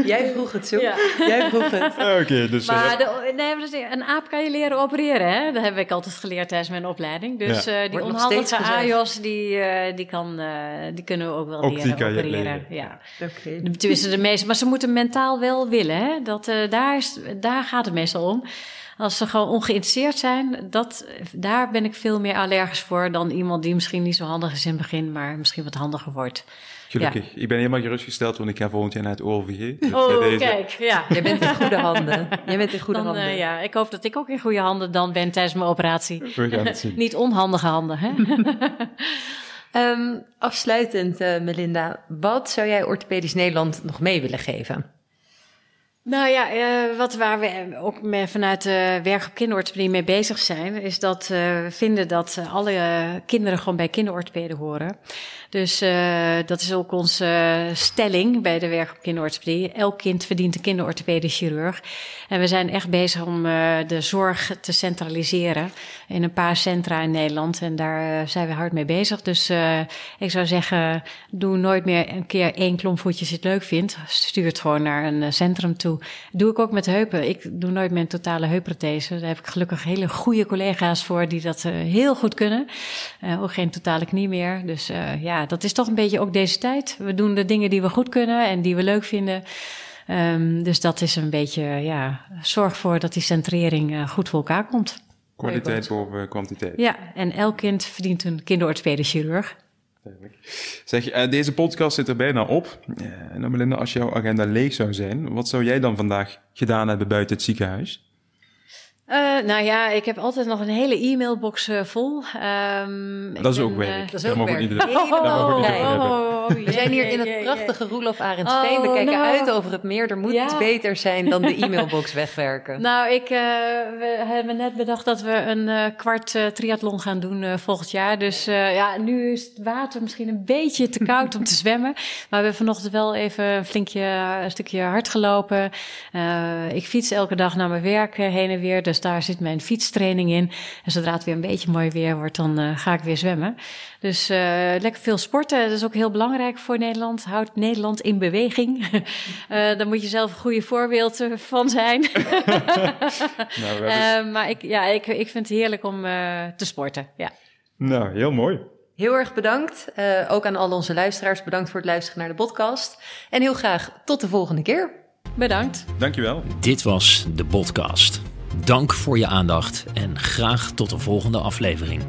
Jij vroeg het zo. Ja. Jij vroeg het. Oké, dus... je Maar de, nee, een aap kan je leren opereren, hè? Dat heb ik altijd geleerd tijdens mijn opleiding. Dus Ja. eh, die Wordt nog onhandige. AJOS, die, eh, die, kan, eh, die kunnen we ook wel Ook die leren kan je opereren. leren. Ja. Oké. Tenminste, de meeste. Maar ze moeten mentaal wel willen. Hè? Dat, eh, daar, is, daar gaat het meestal om. Als ze gewoon ongeïnteresseerd zijn, dat, daar ben ik veel meer allergisch voor dan iemand die misschien niet zo handig is in het begin, maar misschien wat handiger wordt. Gelukkig. Ik ben helemaal gerustgesteld, want ik ga volgend jaar naar het OLVG. Dus bij Oh, deze- kijk, ja. Jij bent in goede handen. Jij bent in goede Dan, handen. eh, ja, ik hoop dat ik ook in goede handen dan ben tijdens mijn operatie. We gaan het zien. Niet onhandige handen, hè? Ehm, afsluitend, uh, Melinda, wat zou jij Orthopedisch Nederland nog mee willen geven? Nou ja, uh, wat waar we ook met, vanuit de werk op kinderorthopedie mee bezig zijn, is dat uh, we vinden dat alle kinderen gewoon bij kinderorthopeden horen. Dus uh, dat is ook onze stelling bij de werk op kinderorthopedie. Elk kind verdient een kinderorthopedisch chirurg. En we zijn echt bezig om de zorg te centraliseren in een paar centra in Nederland. En daar zijn we hard mee bezig. Dus ik zou zeggen, doe nooit meer een keer één klompvoetje als je het leuk vindt. Stuur het gewoon naar een centrum toe. Doe ik ook met heupen. Ik doe nooit een totale heupprothese. Daar heb ik gelukkig hele goede collega's voor die dat uh, heel goed kunnen. Uh, ook geen totale knie meer. Dus uh, ja, dat is toch een beetje ook deze tijd. We doen de dingen die we goed kunnen en die we leuk vinden. Um, dus dat is een beetje, ja, zorg voor dat die centrering goed voor elkaar komt. Kwaliteit boven kwantiteit. Ja, en elk kind verdient een kinderorthopedisch chirurg. Zeg, uh, deze podcast zit er bijna op. Uh, nou Melinda, als jouw agenda leeg zou zijn, wat zou jij dan vandaag gedaan hebben buiten het ziekenhuis? Uh, nou ja, ik heb altijd nog een hele e-mailbox uh, vol. Um, dat is ben, ook werk. Uh, dat is ook werk. Iedereen, oh, oh, oh, we zijn hier in het prachtige Roelof Arendsveen. Oh, we kijken no. uit over het meer. Er moet ja. iets beter zijn dan de e-mailbox wegwerken. Nou, ik, we hebben net bedacht dat we een kwart triathlon gaan doen volgend jaar. Dus ja, nu is het water misschien een beetje te koud om te zwemmen. Maar we hebben vanochtend wel even een flinkje, een stukje hard gelopen. ik fiets elke dag naar mijn werk heen en weer. Dus dus daar zit mijn fietstraining in. En zodra het weer een beetje mooi weer wordt, dan uh, ga ik weer zwemmen. Dus uh, lekker veel sporten. Dat is ook heel belangrijk voor Nederland. Houdt Nederland in beweging. uh, daar moet je zelf een goede voorbeeld van zijn. nou, maar ik, ja, ik, ik vind het heerlijk om te sporten. Ja. Nou, heel mooi. Heel erg bedankt. Uh, ook aan al onze luisteraars. Bedankt voor het luisteren naar de podcast. En heel graag tot de volgende keer. Bedankt. Dankjewel. Dit was de podcast. Dank voor je aandacht en graag tot de volgende aflevering.